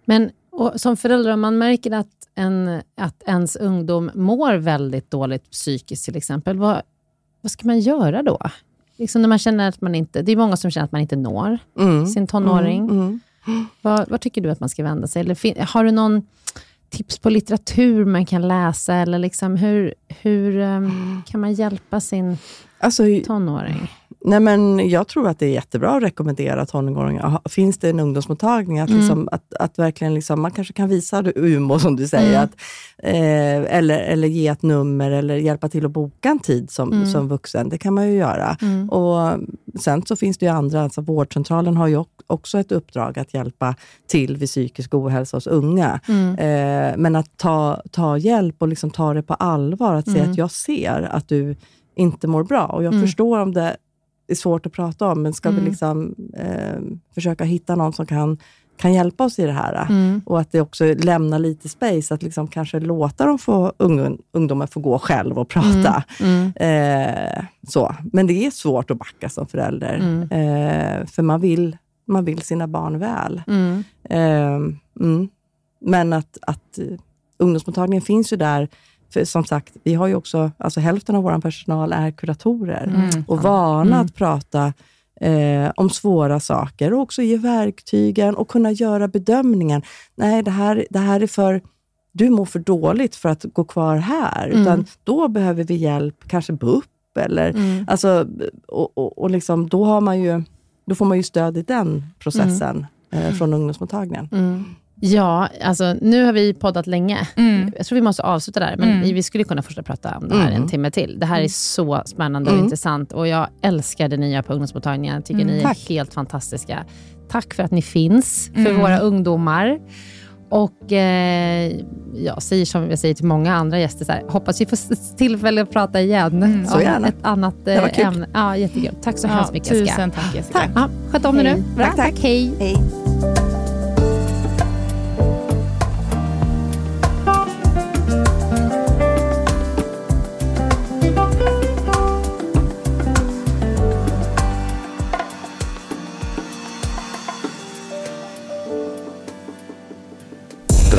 Men och som förälder, om man märker att en, att ens ungdom mår väldigt dåligt psykiskt till exempel, vad, vad ska man göra då? Liksom när man känner att man inte, det är många som känner att man inte når mm. sin tonåring. Mm. Mm. Var, var, tycker du att man ska vända sig? Eller har du någon tips på litteratur man kan läsa? Eller liksom hur, hur um, kan man hjälpa sin alltså, tonåring? Nej, men jag tror att det är jättebra att rekommendera tonåringar. Finns det en ungdomsmottagning, att, mm. liksom, att, att verkligen liksom, man kanske kan visa Umo, som du säger, mm. att, eh, eller, eller ge ett nummer eller hjälpa till att boka en tid som, mm. som vuxen. Det kan man ju göra. Mm. Och Sen så finns det ju andra, alltså vårdcentralen har ju också ett uppdrag att hjälpa till vid psykisk ohälsa hos unga. Mm. Eh, men att ta, ta hjälp och liksom ta det på allvar, att säga mm. att jag ser att du inte mår bra och jag förstår om det är svårt att prata om, men ska mm. vi liksom, eh, försöka hitta någon som kan, kan hjälpa oss i det här. Mm. Och att det också lämnar lite space, att liksom kanske låta dem få, ung, ungdomar få gå själv och prata. Mm. mm. Eh, så. Men det är svårt att backa som förälder, mm. eh, för man vill, man vill sina barn väl. Mm. Eh, men att, att ungdomsmottagningen finns ju där för som sagt, vi har ju också, alltså hälften av vår personal är kuratorer mm. och vana mm. att prata eh, om svåra saker och också ge verktygen och kunna göra bedömningen. Nej, det här, det här är för du mår för dåligt för att gå kvar här, mm. utan då behöver vi hjälp, kanske BUP eller... Mm. Alltså, och, och, och liksom, då, har man ju, då får man ju stöd i den processen mm. eh, från ungdomsmottagningen. Ja, alltså nu har vi poddat länge. Mm. Jag tror vi måste avsluta där, men mm. vi skulle kunna fortsätta prata om det här mm. en timme till. Det här är mm. så spännande och mm. intressant och jag älskar det nya på ungdomsmottagningen. Jag tycker mm. ni är Tack. helt fantastiska. Tack för att ni finns för våra ungdomar. Och eh, jag säger som jag säger till många andra gäster, så här, hoppas vi får tillfälle att prata igen. Mm, så gärna. Ett annat eh, ämne. Ja, jättekul. Tack så ja, hemskt mycket Tusen tack Jessica. Tack. Ja, sköt om dig nu. Bra. Tack, tack. Hej. Hej.